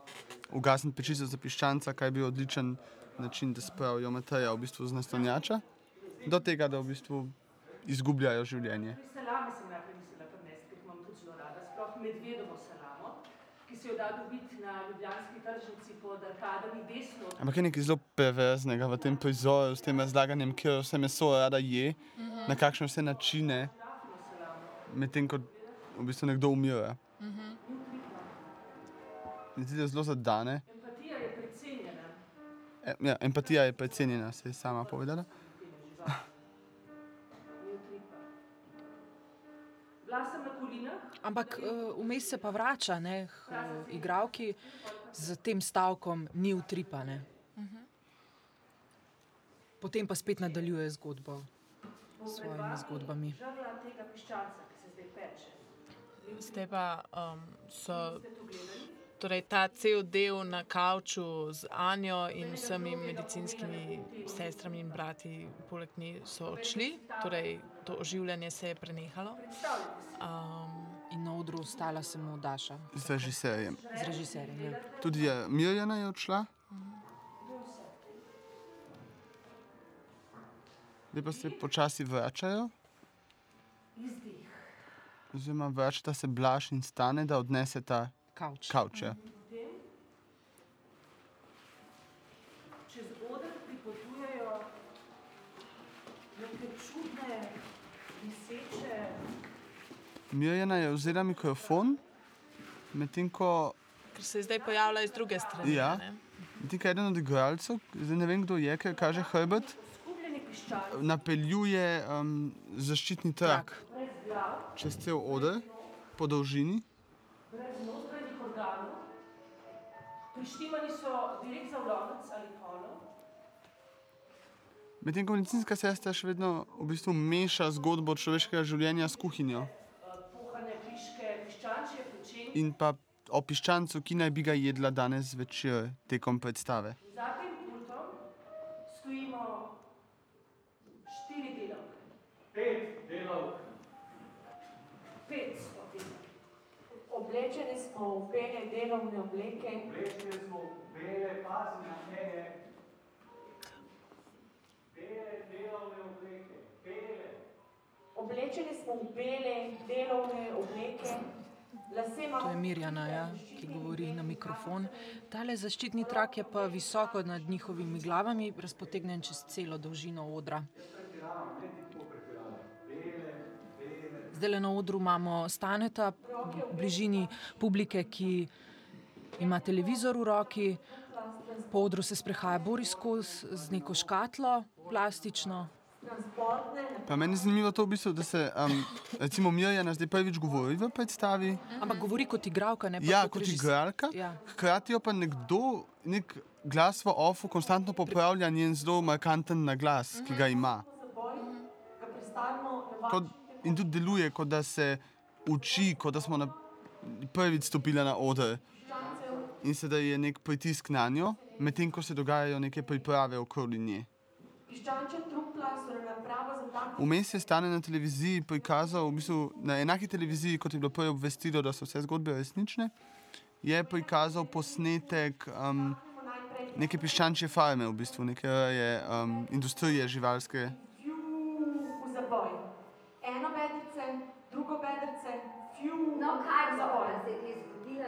ugasniti pečico za piščanca, kaj bil odličen način, da spravijo Mateja v bistvu z naslanjača, do tega, da v bistvu izgubljajo življenje. Pri salami sem najprej mislila prinesti, ker jih imam tudi zelo rada. Sploh medvedovo salamo, ki se jo da dobiti na ljubljanski tržnici pod arkadami desno. od Ampak je nekaj zelo perverznega v tem prizoru, s tem razlaganjem, kje vse meso rada je, na kakšne vse načine, medtem ko v bistvu nekdo umira. In zdi se zelo zadane. Empatija je precenjena. E, ja, empatija je precenjena, se je sama povedala. Ampak uh, vmes se pa vrača, ne, uh, igravki z tem stavkom, ni utripane. Potem pa spet nadaljuje zgodbo s svojimi zgodbami. Zdaj pa um, so torej, ta cel del na kavču z Anjo in vsemi medicinskimi sestrami in brati, poleg nje so odšli, torej to oživljanje se je prenehalo. Um, In na odru ostala samo Daša Z režiserjem. z režiserjem. Ja. Tudi je, Mirjana je odšla. Zdaj pa se počasi vračajo. Oziroma, vračata se Blaž in stane, da odneseta Kavč. kavče. Potem čez oder pripotujejo neke čudne, viseče Mirjana je vzela mikrofon, medtem ko, ker se je zdaj pojavila iz druge strani. Ja. medtem ko eden od igralcev, zdaj ne vem kdo je, ker kaže hrbet, napeljuje um, zaščitni trak čez cel oder, po dolžini. brez notranjih organov, prištimani so direkt za vlomec ali kolo, Medtem ko medicinska sestra še vedno v bistvu meša zgodbo človeškega življenja s kuhinjo eh, pohane piške, piščančje pečenje. In pa o piščancu, ki naj bi ga jedla danes večer tekom predstave. Za tem pultom stojimo štiri delavke. Pet delavk. Pet smo delavk. Oblečeni smo v bele delovne obleke, Oblečene smo v bele, pazi na mene. Bele delovne obleke. Bele. oblečeni smo v bele delovne obleke, To je Mirjana, ja, ki govori na mikrofon. Tale zaščitni trak je pa visoko nad njihovimi glavami, razpotegnjen čez celo dolžino odra. Zdaj le na odru imamo staneta v bližini publike, ki ima televizor v roki. Po odru se sprehaja Boris Kos z neko škatlo, plastično. Transportne, Pa meni je zanimivo to, v bistvu, da se um, recimo Mirjana zdaj prvič govori v predstavi. Ampak govori kot igralka, ne pa Ja, kot, kot igralka. Ja. Hkrati jo pa nekdo, nek glas v ofu, konstantno popravlja njen zelo markanten naglas, ki ga ima. zaboj, ga na Kot, in tudi deluje, kot da se uči, kot da smo na, prvič stopili na oder. In sedaj je nek pritisk na njo, medtem ko se dogajajo neke priprave okoli nje. piščančja trupla Vmes je stane na televiziji prikazal, v bistvu na enaki televiziji, kot je bilo prej obvestilo, da so vse zgodbe resnične, je prikazal posnetek um, neke piščančje farme, v bistvu neke je, um, industrije živalske. zaboj. Eno bedrce, drugo bedrce, fju No, kaj bo, da se je zgodilo?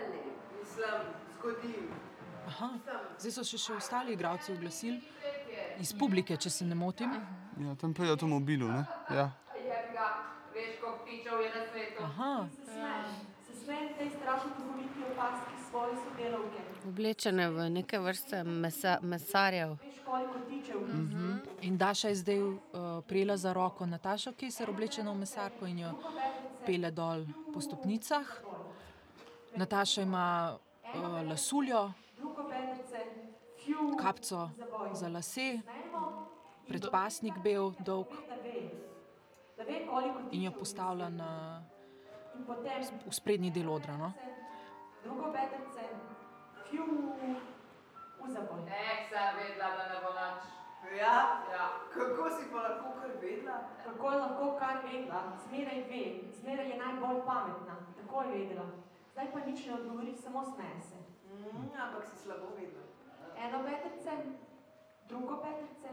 Mislim, zgodi. Aha, zdaj so še, še ostali igralci oglasili iz publike, če se ne motim. Ja, tam pri avtomobilu, ne? Ja. Aha. Sodelavke. Oblečene v neke vrste mesa, mesarjev. Veš, koliko tičev. Mhm. In Daša je zdaj uh, prijela za roko Natašo, ki se je oblečena v mesarko in jo pele dol po stopnicah. Nataša ima uh, lasuljo, kapco za lase, predpasnik bel, dolg in jo postavlja na, In potem v sprednji del odra. No? Ek sem vedela, da ne bo nič. Ja, Ja. kako si pa lahko kar vedela? Kako je lahko kar vedela? Zmeraj ve, zmeraj je najbolj pametna. Tako je vedela. Zdaj pa nič ne odgovori, samo smeje se. Mm, ampak si slabo vedela. Eno bedrce, drugo bedrce,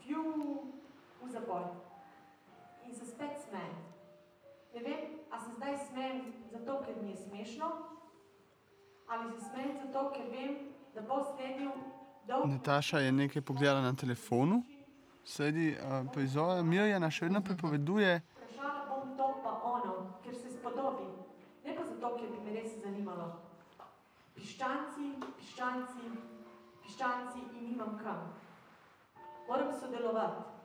fju, v zaboj. In se spet smeje. Ne vem, a se zdaj smejem zato, ker mi je smešno, ali se smejem zato, ker vem, da bo sledil dolg Nataša je nekaj pogledala na telefonu, sedi uh, prizora, Mirjana še vedno pripoveduje, Vprašala bom to pa ono, ker se spodobi. Ne pa zato, ker bi me res zanimalo. Piščanci, piščanci, piščanci in nimam kam. Moram sodelovati.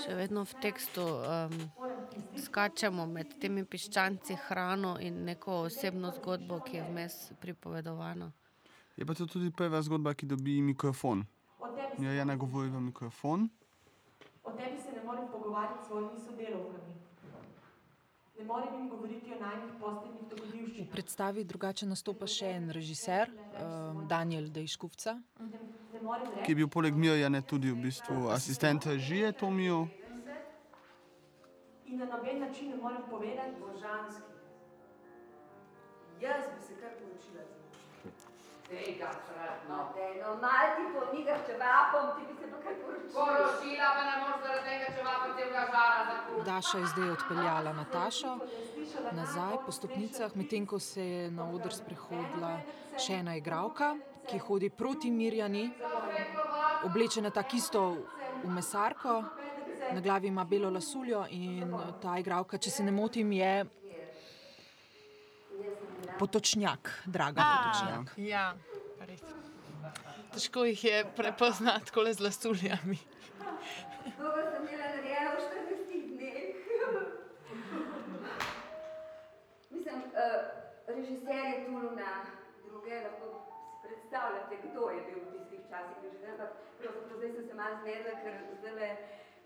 Še vedno v tekstu um, skačemo med temi piščanci, hrano in neko osebno zgodbo, ki je vmes pripovedovana. je pa to tudi prva zgodba, ki dobi mikrofon. O tebi, Mirjana govori v mikrofon, o tebi se ne morem pogovarjati s svojimi sodelavkami. Ne morem jim govoriti o najnih posebnih V dogodivščinah. predstavi drugače nastopa še en režiser, um, Daniel morem ki je bil poleg Mirjane tudi v bistvu asistent režije Tomijo. in na noben način ne morem povedati, Božanski. Jaz bi se kar poučila z njim. Tega sretno. Daj, no, mal ti pomigaš čevapom, ti bi se pa kaj poročila. Poročila pa ne moreš zaradi tega, če vam celega žara zakuha. Daša je zdaj odpeljala Natašo nazaj po stopnicah, medtem ko se je na oder sprehodila še ena igralka, ki hodi proti Mirjani, oblečena tako isto v mesarko, na glavi ima belo lasuljo in ta igralka, če se ne motim, je potočnjak, draga potočnjak. Ja, res. Težko jih je prepoznati tako z lasuljami. To sem imela narejeno v 40 dneh. Mislim, uh, režiser je tu na druge, lahko si predstavljate, kdo je bil v tistih časih režiser, ampak pravzaprav zdaj sem se malo zmedla, ker zdaj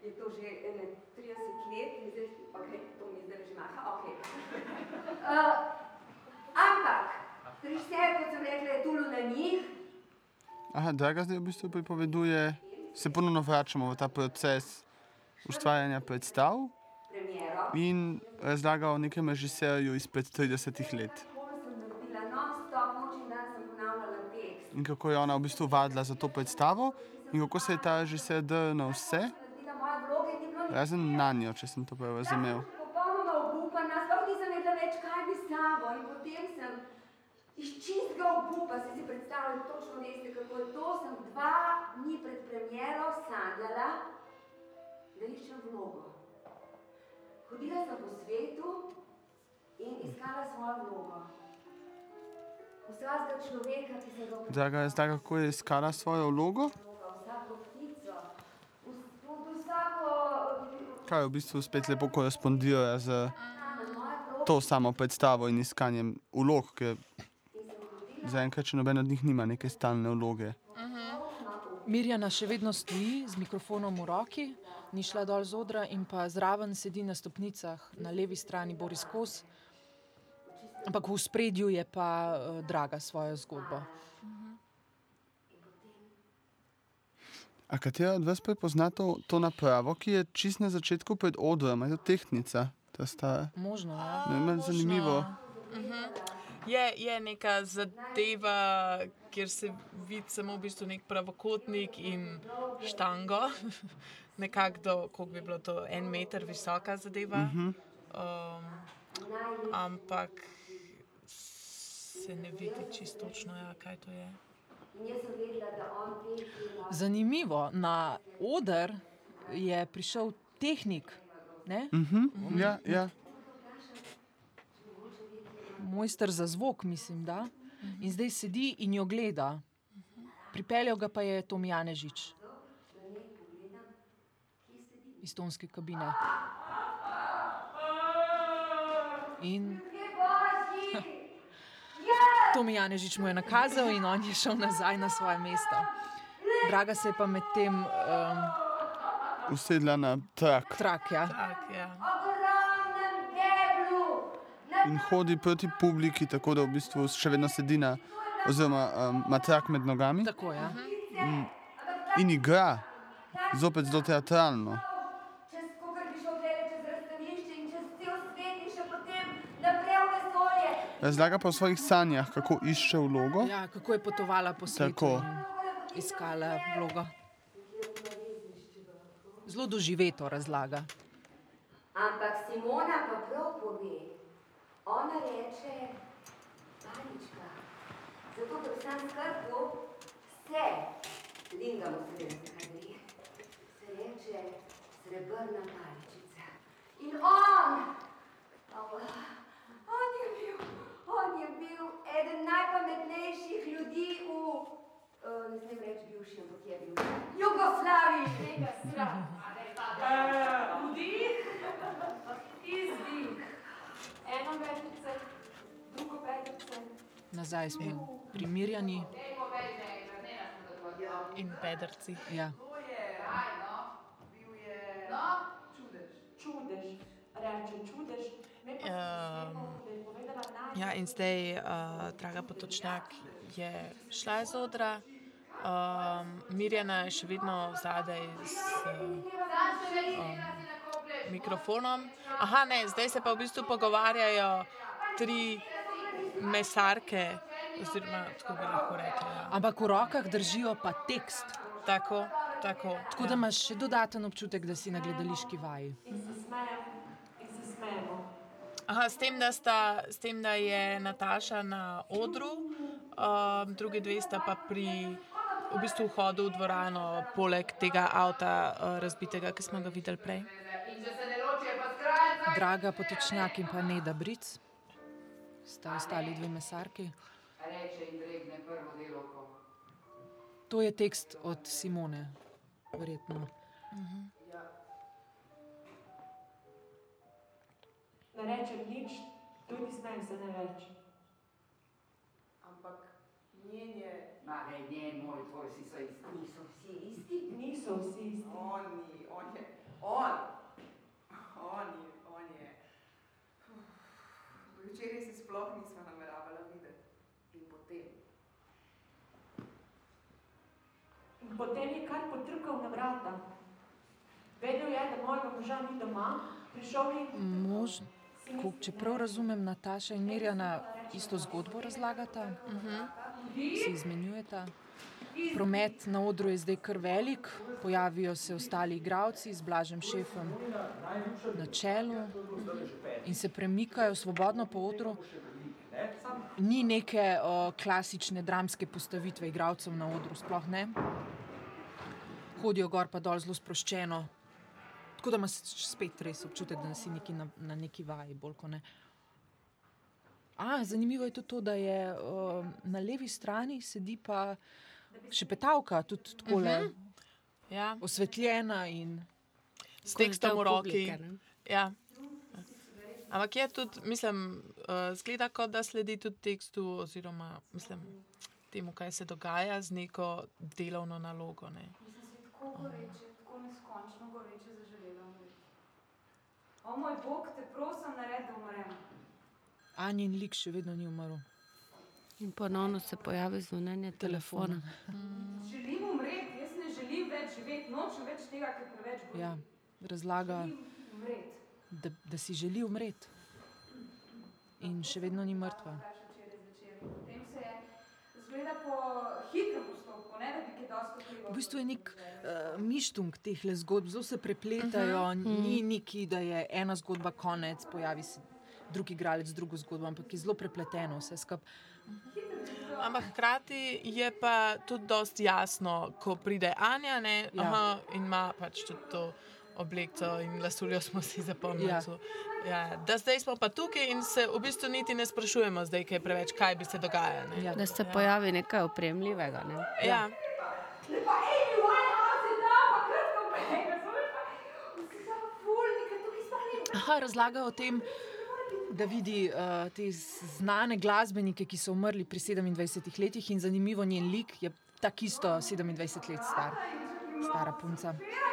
je to že ene 30 let in zdaj, ok, to mi zdaj že maha, ok. Uh, ampak, režiser, kot sem rekla, je tu na njih, Aha, Draga zdaj v bistvu pripoveduje, se ponovno vračamo v ta proces ustvarjanja predstav premiero. in razlaga o nekem režiserju izpred 30 let. In kako je ona v bistvu vadila za to predstavo, in kako se je ta režiser drl vse, bilo nič. razen na njo, če sem to prav razumel. Draga razlaga, kako je iskala svojo vlogo, vsako kaj v bistvu spet lepo korespondira z to samo predstavo in iskanjem vlog, ker zaenkrat še noben od njih nima neke stalne vloge. Mirjana še vedno stoji z mikrofonom v roki, ni šla dol z odra in pa zraven sedi na stopnicah, na levi strani Boris Kos. Ampak v spredju je pa uh, draga svojo zgodbo. A katera od vas prepozna to, to napravo, ki je čist na začetku pred odrom, je to tehnica, ta stara? Možno, ja. Ne, meni zanimivo. Je, je neka zadeva, kjer se vidi samo v bistvu nek pravokotnik in štango, nekako do, koliko bi bilo to, en meter visoka zadeva. Mhm. Um, ampak se ne vidi čisto točno, ja, kaj to je. Zanimivo, na oder je prišel tehnik, ne? Mhm, ja, ja. mojster za zvok, mislim, da. In zdaj sedi in jo gleda. Pripeljal ga pa je Tom Janežič iz tonske kabine. In Tom Janežič mu je nakazal, in on je šel nazaj na svoje mesto. Draga se je pa medtem um, Usedla na trak trak, ja. Tak, ja. In hodi proti publiki, tako da v bistvu še vedno sedi na, oziroma um, ima trak med nogami Tako je. in, in igra, zopet zelo teatralno. čez kogar bi šel tele čez razstavišče in čez cel svet in še potem naprej v vesolje. Razlaga pa o svojih sanjah, kako išče vlogo. Ja, kako je potovala po svetu Tako. in iskala vlogo. Zelo doživeto razlaga. Ampak Simona pa prav pove, ona reče, panička, zato ker sam skrbu se, lingamo se vem, kaj gre, se reče srebrna paličica. In on, Allah, on je bil, on je bil eden najpametnejših ljudi v, uh, ne smem reči bivši, ampak je bil, Jugoslaviji. Tega sram. Vdih, izdih. Eno petice, drugo petice. Nazaj smo primirjeni. In pedrci. Ja. Bil je čudež. Čudež. Reče čudež. Naj. Ja, in zdaj, uh, draga potočnjak je šla iz odra, um, Mirjana je še vedno zadaj z um, mikrofonom. Aha, ne, zdaj se pa v bistvu pogovarjajo tri mesarke, oziroma tako bi lahko rekli. Ja. Ampak v rokah držijo pa tekst. Tako, tako. Tako da imaš še dodaten občutek, da si na gledališki vaji. In se smejem, in se smejemo. Aha, s tem, da, sta, s tem, da je Nataša na odru, um, drugi dve sta pa pri v bistvu vhodu v dvorano, poleg tega avta uh, razbitega, ki smo ga videli prej. Draga potočnjak in pa Neda Bric, sta ostali dve mesarki. To je tekst od Simone, verjetno. Ne rečem nič, tudi smejem se ne več. Ampak njen je, Ma, ne, njen, moj, tvoj, si so isti. Niso vsi isti. Niso vsi isti. on ni, on je, on, on je, on je. Včeraj se sploh nismo nameravala videti. In potem. In potem je kar potrkal na vrata. Vedel je, da mojega moža ni doma, prišel je in Mož, ko, če prav razumem, Nataša in Mirjana isto zgodbo razlagata, si izmenjujeta. Promet na odru je zdaj kar velik, pojavijo se ostali igravci z blažem šefom na čelu in se premikajo svobodno po odru. Ni neke o, klasične dramske postavitve igralcev na odru, sploh ne. Hodijo gor pa dol zelo sproščeno, tako da imaš spet res občutek, da si neki na, na neki vaji, bolj kot ne. A, zanimivo je tudi to, da je uh, na levi strani sedi pa šepetavka, tudi tako uh -huh. Ja, osvetljena in s tekstom v roki. publike, ne. Ja. Ampak je tudi, mislim, uh, zgleda, kot da sledi tudi tekstu, oziroma mislim, temu, kaj se dogaja z neko delovno nalogo. Ne. Mislim si tako goreče, tako neskončno goreče zaželela umreti. O moj bog, te prosim, naredi, da umrem. Anjin lik še vedno ni umrl. In ponovno se pojavi zvonjenje telefona. Želim umreti, jaz ne želim več živeti, nočem več tega, ker preveč boli. Ja, razlaga, da, da si želi umreti. In še vedno ni mrtva. Vprašal včeraj zvečer. Potem se je zgleda po hitrem postopku, ne da bi kaj dosti vplival. V bistvu je nek uh, mištung teh zgodb, zelo se prepletajo, uh -huh. ni neki, da je ena zgodba konec, pojavi se drug igralec drugo zgodbo, ampak je zelo prepleteno vse skupaj. Ampak hkrati je pa tudi dosti jasno, ko pride Anja ne, Ja. aha, in ima pač tudi to obleko in lasuljo smo si zapomnili. Ja. Ja. Da zdaj smo pa tukaj in se v bistvu niti ne sprašujemo, zdaj, kaj, preveč, kaj bi se dogajalo. ne. Da se pojavi nekaj opremljivega. Ne? Ja. Lepa, ej, Winehouse je da, pa kratko pej, razumeš pa? Vsi so fulni, ker tukaj sploh ni Aha, razlaga o tem, da vidi uh, te znane glasbenike, ki so umrli pri 27 letih in zanimivo njen lik je tako isto 27 let star, stara punca. je je.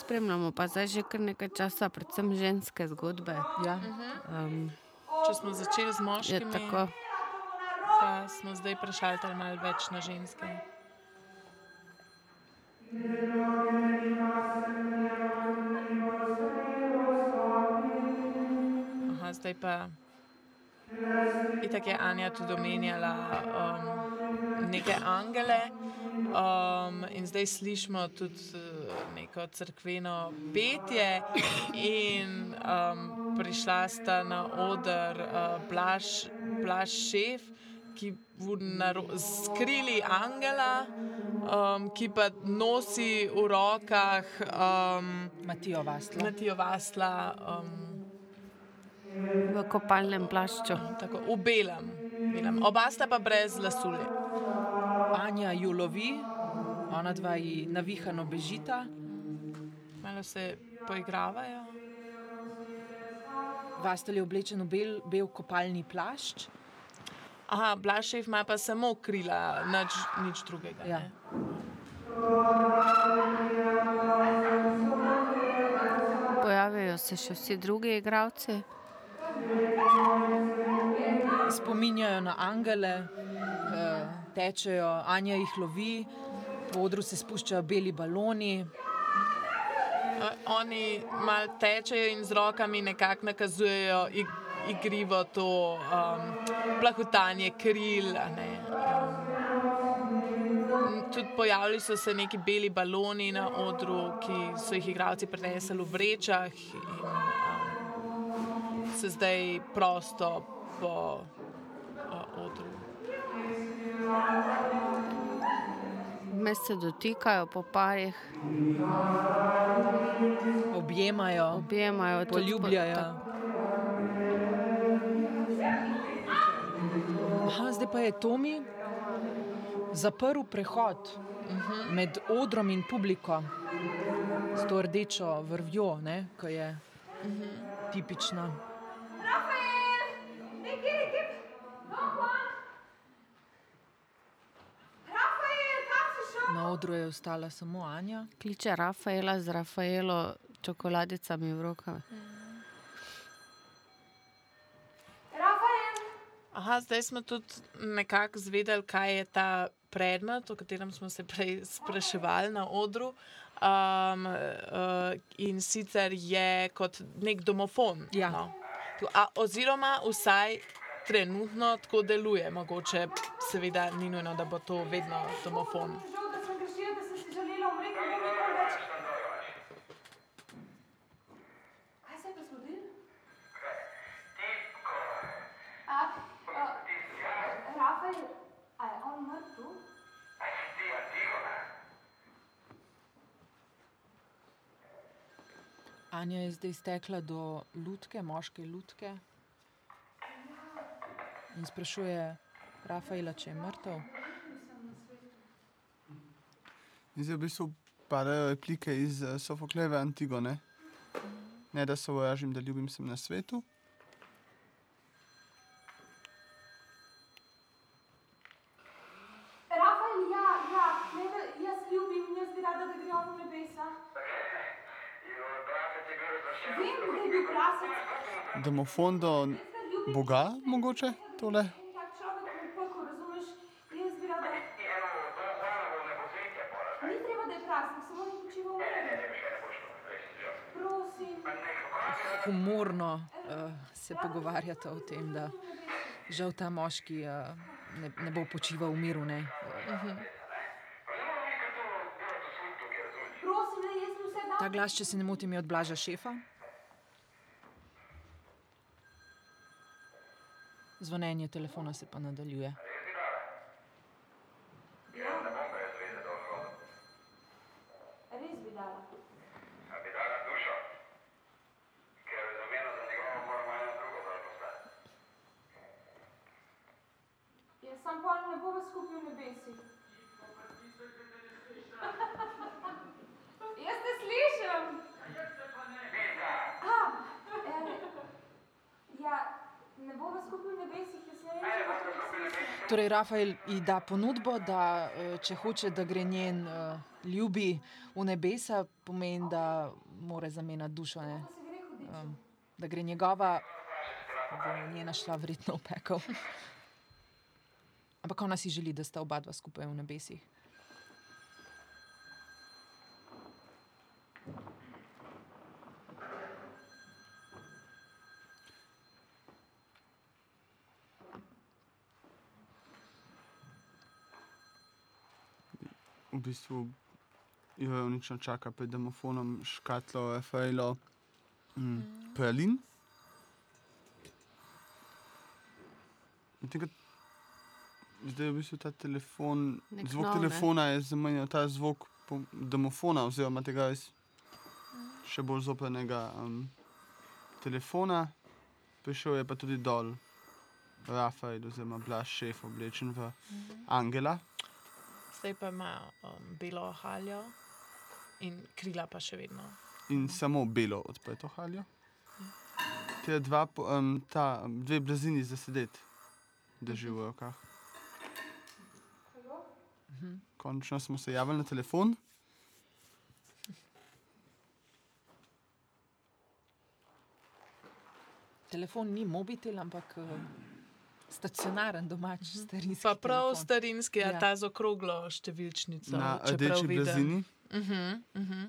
Spremljamo pa zdaj že kar nekaj časa, predvsem ženske zgodbe. Ja. Um, Če smo začeli z je moškimi, tako. Pa smo zdaj prešaltali malo več na ženske. Aha, zdaj pa. Itak je Anja tudi omenjala um, neke angele. Um, in zdaj slišimo tudi uh, neko crkveno petje, in um, prišla sta na oder uh, Blaž, Blaž šef, ki v naro- skrili angela, um, ki pa nosi v rokah um, Matijo Vastla. Matijo Vasla um, V kopalnem plašču. Tako, v belem. belem. Oba sta pa brez lasulje. Anja ju lovi, ona dva ji navihano bežita. Malo se poigravajo. Vastel je oblečen v bel, bel kopalni plašč. Aha, Blašev ima pa samo krila, nič, nič drugega. Ja. ne. Pojavijo se še vsi drugi igravci. Spominjajo na angele, eh, tečejo, Anja jih lovi, po odru se spuščajo beli baloni. A, Oni malo tečejo in z rokami nekako nakazujejo igrivo to um, plahutanje kril. ne, um. Tudi pojavili so se neki beli baloni na odru, ki so jih igralci prenesli v vrečah in um, se zdaj prosto po uh, odru. Vmes se dotikajo po parih, Objemajo, objemajo, tudi po- Aha, zdaj pa je Tomi zaprl prehod med odrom in publiko s to rdečo vrvjo, ne, ki je tipična. Kam si šel? Na odru je ostala samo Anja. Kliče Rafaela z Rafaelo čokoladicami v rokah. Rafael, Aha, zdaj smo tudi nekako zvedeli, kaj je ta predmet, o katerem smo se prej spraševali na odru. Um, uh, in sicer je kot nek domofon. Ja. No. A, oziroma, vsaj trenutno tako deluje. Mogoče, seveda, ni nujno, da bo to vedno domofon. žal, da sem grešila, da sem si želela umreti, ne bom nikoli več. Kaj se je pa zgodilo? A, a, Rafael, a je on mrtev? Anja je zdaj stekla do lutke, moške lutke in sprašuje Rafaela, če je mrtev. In zdaj v bistvu padajo replike iz uh, Sofokleve Antigone. Ne, da se vojažim, da ljubim sem na svetu. domofon do Boga, mogoče tole? Humorno uh, se pogovarjata o tem, da žal ta moški uh, ne, ne bo počival v miru. Ne? Uh -huh. Ta glas, če se ne motim, je od Blaža šefa. Zvonjenje telefona se pa nadaljuje. Res bi dala. Ja, sam pol ne bova skupaj v nebesih. Jaz te slišim. A, eh, ja, ne bova skupaj v nebesih, jaz ne vem, če boš to slišal. Torej, Rafael ji da ponudbo, da eh, če hoče, da gre njen uh, ljubi v nebesa, pomeni, da mora zamenjati dušo. Ne? Um, da gre njegova, da bo njena šla verjetno v pekel. Ampak ona si želi, da sta oba dva skupaj v nebesih. V bistvu jo unično čaka pred domofonom škatlo Rafaelo mm, pralin. Medtem ko Zdaj je v bistvu ta telefon, Nek zvok nov, ne? telefona je zamenjal ta zvok domofona, oziroma tega res še bolj zoprnega um, telefona. Prišel je pa tudi dol Rafael, oziroma Blaž šef, oblečen v Angela. Zdaj pa ima um, belo haljo in krila pa še vedno. in samo belo odprto haljo. Te dva, um, ta, um, dve blazini za sedeti, drži v rokah. Končno smo se javili na telefon. Telefon ni mobitel, ampak uh, stacionaren domač, starinski. Pa prav telefon. starinski, a Ja. ta z okroglo številčnico. Na rdeči vidim. blazini. Uh -huh, uh -huh.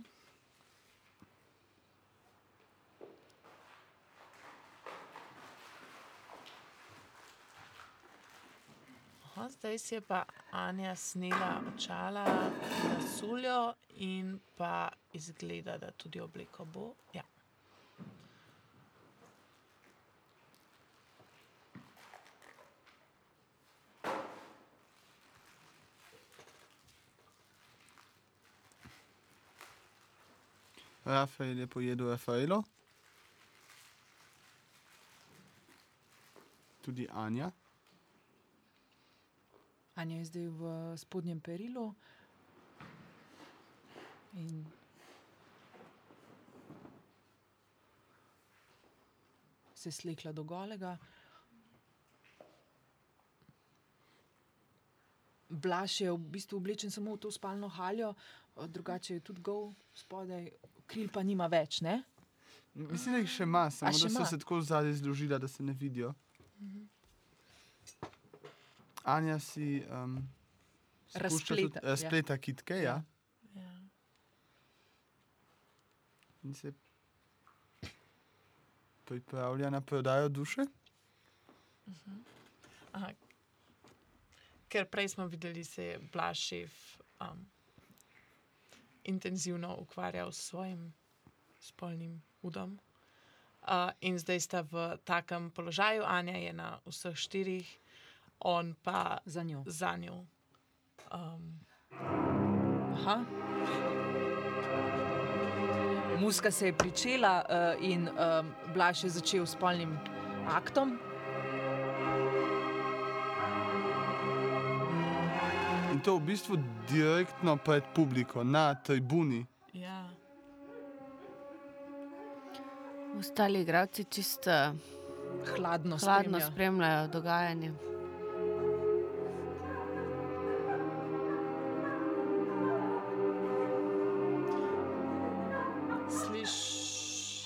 Aha, zdaj si je pa Anja snela očala na suljo in pa izgleda, da tudi obleko bo. Ja. Rafael je pojedel Rafaelo. Tudi Anja. Anja je zdaj v spodnjem perilu. In se je slekla do golega. Blaž je v bistvu oblečen samo v to spalno haljo, eh, drugače je tudi gol spodaj, kril pa nima več. Ne? Mislim, da jih še ima, samo še da so ima? se tako zadaj zložila, da se ne vidijo. Anja si um, Razpleta, tudi- ja. razpleta kitke, ja. Ja. In se pripravlja na prodajo duše. Aha. Ker prej smo videli, da se je Blažev um, intenzivno ukvarjal s svojim spolnim udom. Uh, in zdaj sta v takem položaju, Anja je na vseh štirih, on pa za njo. Za njo. Um, Aha. Muska se je pričela uh, in um, Blaž je začel s polnim aktom. To v bistvu direktno pred publiko, na tribuni. ja. Ostali igralci čisto hladno, hladno spremljajo. spremljajo dogajanje. Slišimo,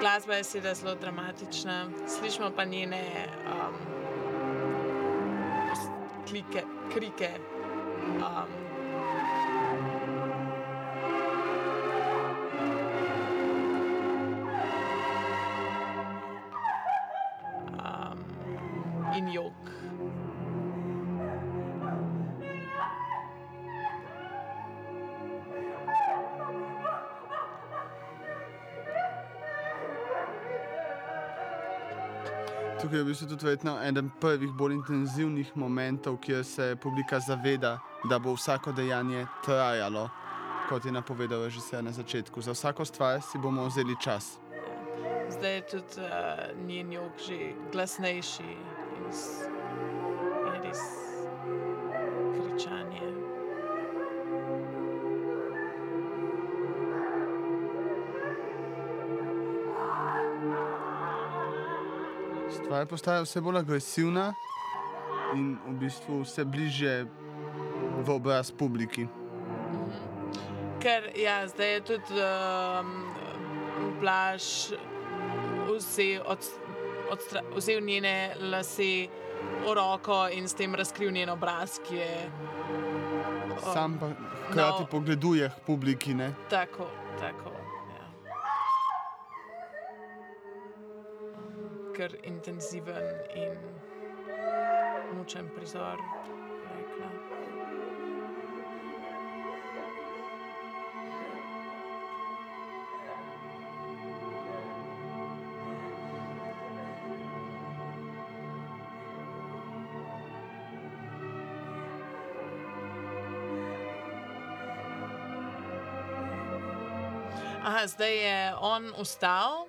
glasba je seveda zelo dramatična, slišimo pa njene um, klike, krike. Um, Tukaj je v bistvu tudi verjetno eden prvih bolj intenzivnih momentov, kjer se publika zaveda, da bo vsako dejanje trajalo, kot je napovedal režiser na začetku. Za vsako stvar si bomo vzeli čas. Zdaj je tudi uh, njen jog že glasnejši Stvar postaja vse bolj agresivna in v bistvu vse bliže v obraz publiki. Ker ja, zdaj je tudi um, Blaž vzel, od, odstra, vzel njene lase v roko in s tem razkril njen obraz, ki je. um, Sam pa hkrati no. pogleduje publiki. Ne? Tako, tako. Ker intenziven in mučen prizor. Rekla. Aha, zdaj je on vstal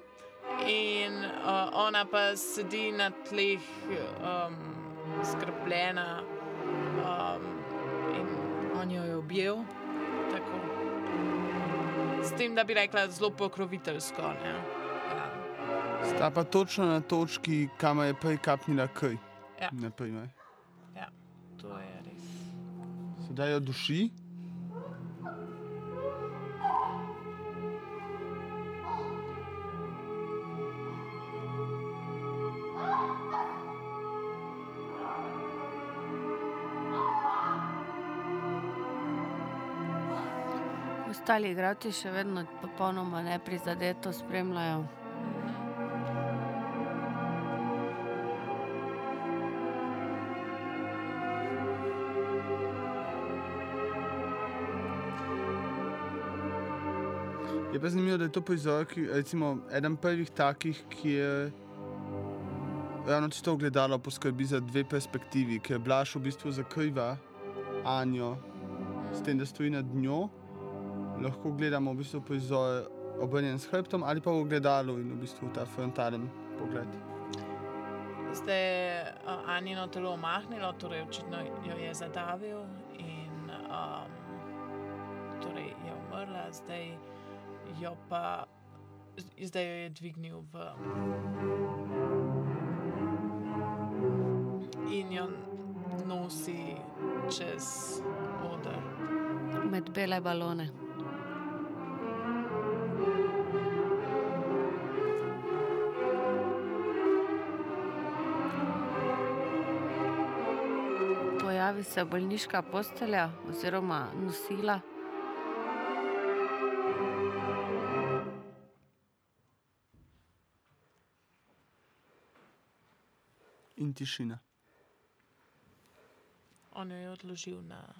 in ona pa sedi na tleh, um, skrbljena. Um, in on jo je objel. Tako. S tem, da bi rekla, zelo pokroviteljsko. Ne? Ja. Sta pa točno na točki, kamor je prej kapnila kaj. Ja. Naprimer. ja, to je res. Sedaj jo duši. Ostali igralci še vedno popolnoma neprizadeto spremljajo. Je pa zanimivo, da je to prizor, ki je eden prvih takih, ki je ravno to gledalo poskrbi za dve perspektivi, ker Blaž v bistvu zakriva Anjo s tem, da stoji nad njo. Lahko gledamo v bistvu prizor obrnjen s hrbtom ali pa v gledalu in v bistvu ta frontalen pogled. Zdaj je uh, Anino telo omahnilo, torej očitno jo je zadavil in um, torej je umrla, zdaj jo pa zdaj jo je dvignil v. In jo nosi čez oder. Med bele balone. Pojavi se bolniška postelja oziroma nosila. In tišina. On jo je odložil na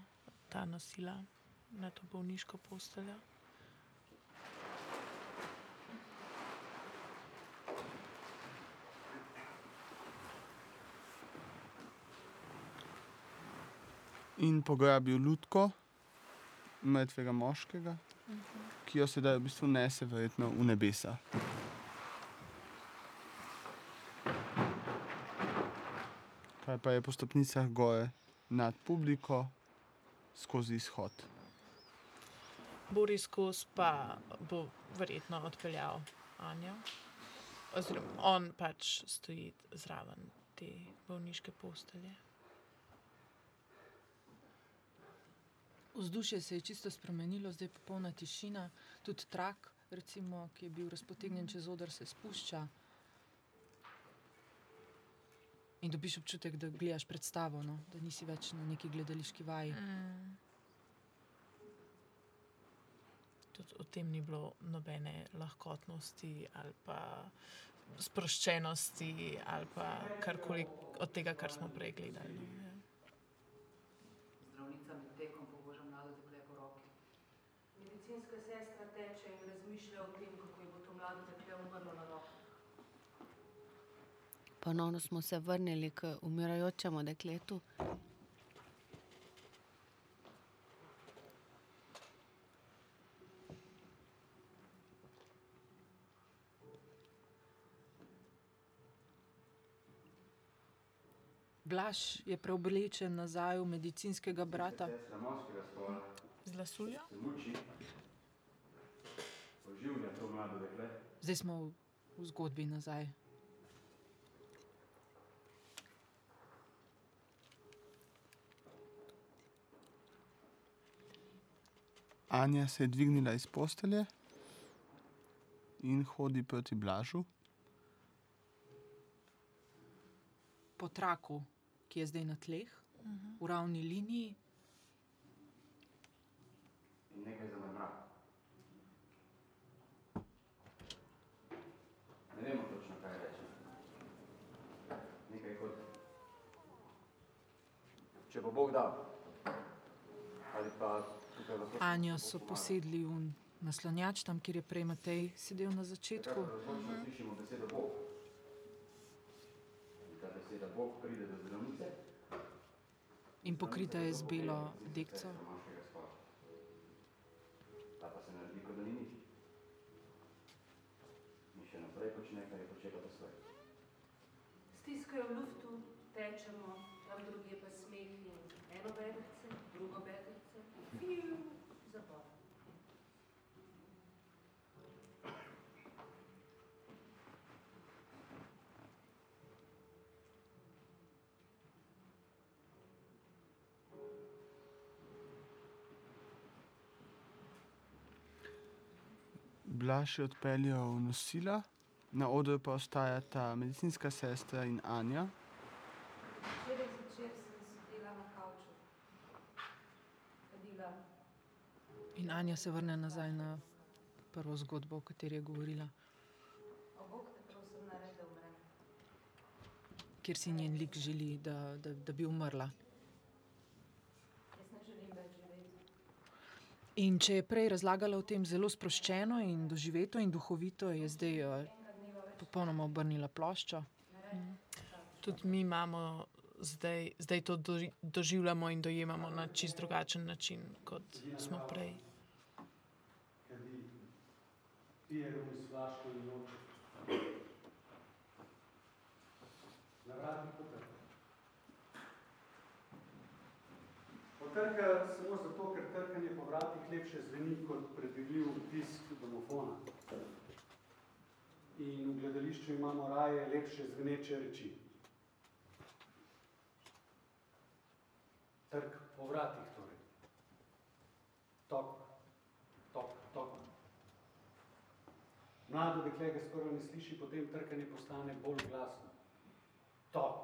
ta nosila, na to bolniško posteljo. In pograbil lutko mrtvega moškega, ki jo sedaj v bistvu nese verjetno v nebesa. Kaj pa je po stopnicah gore nad publiko skozi izhod. Boris Kos pa bo verjetno odpeljal Anjo. Oziroma, on pač stoji zraven te bolniške postelje. Vzdušje se je čisto spremenilo, zdaj je popolna tišina, tudi trak, recimo, ki je bil razpotegnjen čez oder, se spušča. In dobiš občutek, da gledaš predstavo, no? da nisi več na neki gledališki vaji. Mm. Tudi o tem ni bilo nobene lahkotnosti ali pa sproščenosti ali pa karkoli od tega, kar smo prej gledali. no, ja. Zdravnica med tekom poboža mlado dekle po roki. Medicinska sestra teče in razmišlja o tem, kako je bo to mlado dekle umrlo na roko. Ponovno smo se vrnili k umirajočemu dekletu. Blaž je preoblečen nazaj v medicinskega brata. Z lasuljo? Zdaj smo v, v zgodbi nazaj. Anja se je dvignila iz postelje in hodi proti Blažu. Po traku, ki je zdaj na tleh, v ravni liniji, In nekaj zamrmra. Ne vemo točno, kaj reče. Nekaj kot... Če bo Bog dal. Ali pa. Anjo so posedli v naslonjač, tam, kjer je prej Matej sedel na začetku. In ta beseda Bog pride do zdravnice. In pokrita je z belo dekco. Ta pa se naredi, kot da ni nič. In še naprej počne, kar je počela doslej. Stiskajo v luftu, tečemo, tam drugje pa smeh in eno bedrce, drugo bedrce, fiu, zapor. Blaž je odpeljal nosila, na odru pa ostajata medicinska sestra in Anja. Včeraj zvečer sem sedela na kavču, kadila. In Anja se vrne nazaj na prvo zgodbo, o kateri je govorila, kjer si njen lik želi, da, da, da bi umrla. Jaz ne želim več živeti. In če je prej razlagala o tem zelo sproščeno in doživeto in duhovito, je zdaj uh, popolnoma obrnila ploščo. Tudi mi imamo zdaj, zdaj to doži, doživljamo in dojemamo na čist drugačen način, kot smo prej. Kadi, pije rum s flaško in noče. Na vratih Potrka samo zato, ker trkanje po vratih lepše zveni kot predvidljiv tisk domofona. In v gledališču imamo raje lepše zveneče reči. Trk po vratih torej. Tok, tok, tok. Mlado dekle ga skoraj ne sliši, potem trkanje postane bolj glasno. Tok,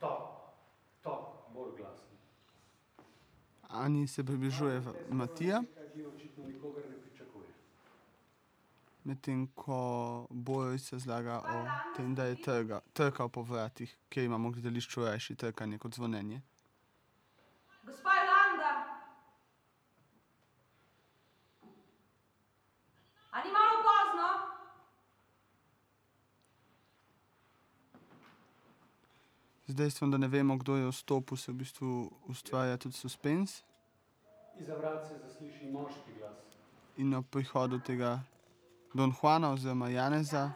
tok, tok, bolj glasno. Ani se približuje Matija, medtem ko Boris se zlaga o tem, da je trga, trkal po vratih, kjer imamo v gledališču rajši trkanje kot zvonjenje. Gospa Jolanda! A ni malo pozno? Z dejstvom, da ne vemo, kdo je vstopil, se v bistvu ustvarja tudi suspens. Iza vrat se zasliši moški glas. In ob prihodu tega Don Juana oziroma Janeza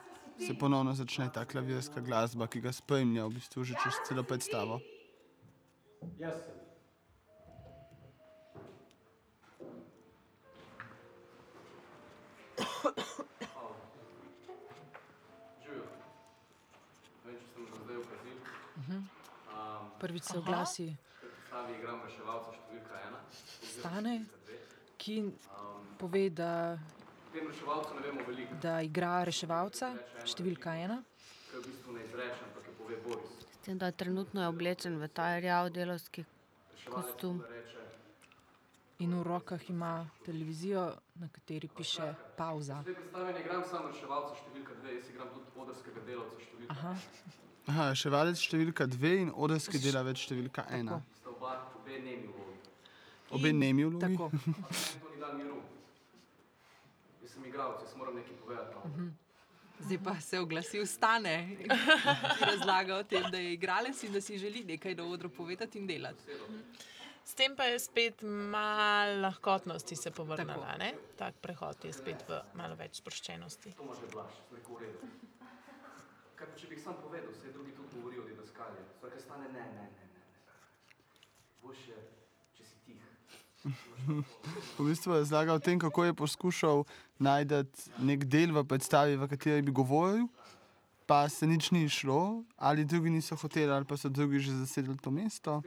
se ponovno začne ta klavirska glasba, ki ga spremlja v bistvu že čez celo predstavo. Jaz sem. Prvič se oglasi. Stane, ki pove, da, da igra reševalca, številka ena. S tem, da trenutno je oblečen v ta rjav delovski kostum. In v rokah ima televizijo, na kateri piše pauza. Aha. Aha, reševalec številka dve in odrski delavec številka ena. Sta oba obe nemi vlogi. Tako. Jaz sem igralec, jaz moram nekaj povedati. No. Zdaj pa se oglasi stane in razlaga o tem, da je igralec in da si želi nekaj na odru povedati in delati. S tem pa je spet malo lahkotnosti se povrnila. ne? Tak prehod je spet v malo več sproščenosti. To može blaš, neko v redu. Kaj pa če bi jih sam povedal, se drugi tudi govorijo o didaskali. Vsake stane ne, ne, ne, ne. Boljše, če si tih. V bistvu je razlagal o tem, kako je poskušal najti nek del v predstavi, v kateri bi govoril, pa se nič ni šlo, ali drugi niso hoteli, ali pa so drugi že zasedli to mesto.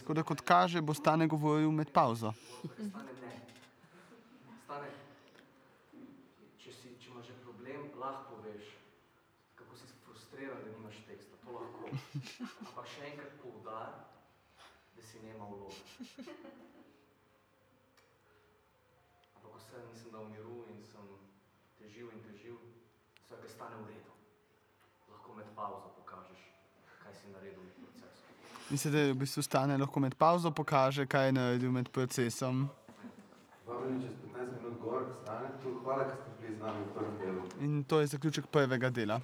Tako da, kot kaže, bo stane govoril med pauzo. Stane ne. Stane, če, si, če imaš že problem, lahko poveš, kako si frustriran, da nimaš teksta. To lahko. Ampak še enkrat poudar, da si nema vloge. Ampak vse nisem dal miru in sem težil in težil, vsake stane v redu. Lahko med pauzo pokažeš, kaj si naredil v procesu. Mislite, da v bistvu stane lahko med pauzo pokaže, kaj je naredil med procesom. Vabljeni čez 15 minut gor, stane tu. Hvala, ker ste bili z nami v prvem delu. In to je zaključek prvega dela.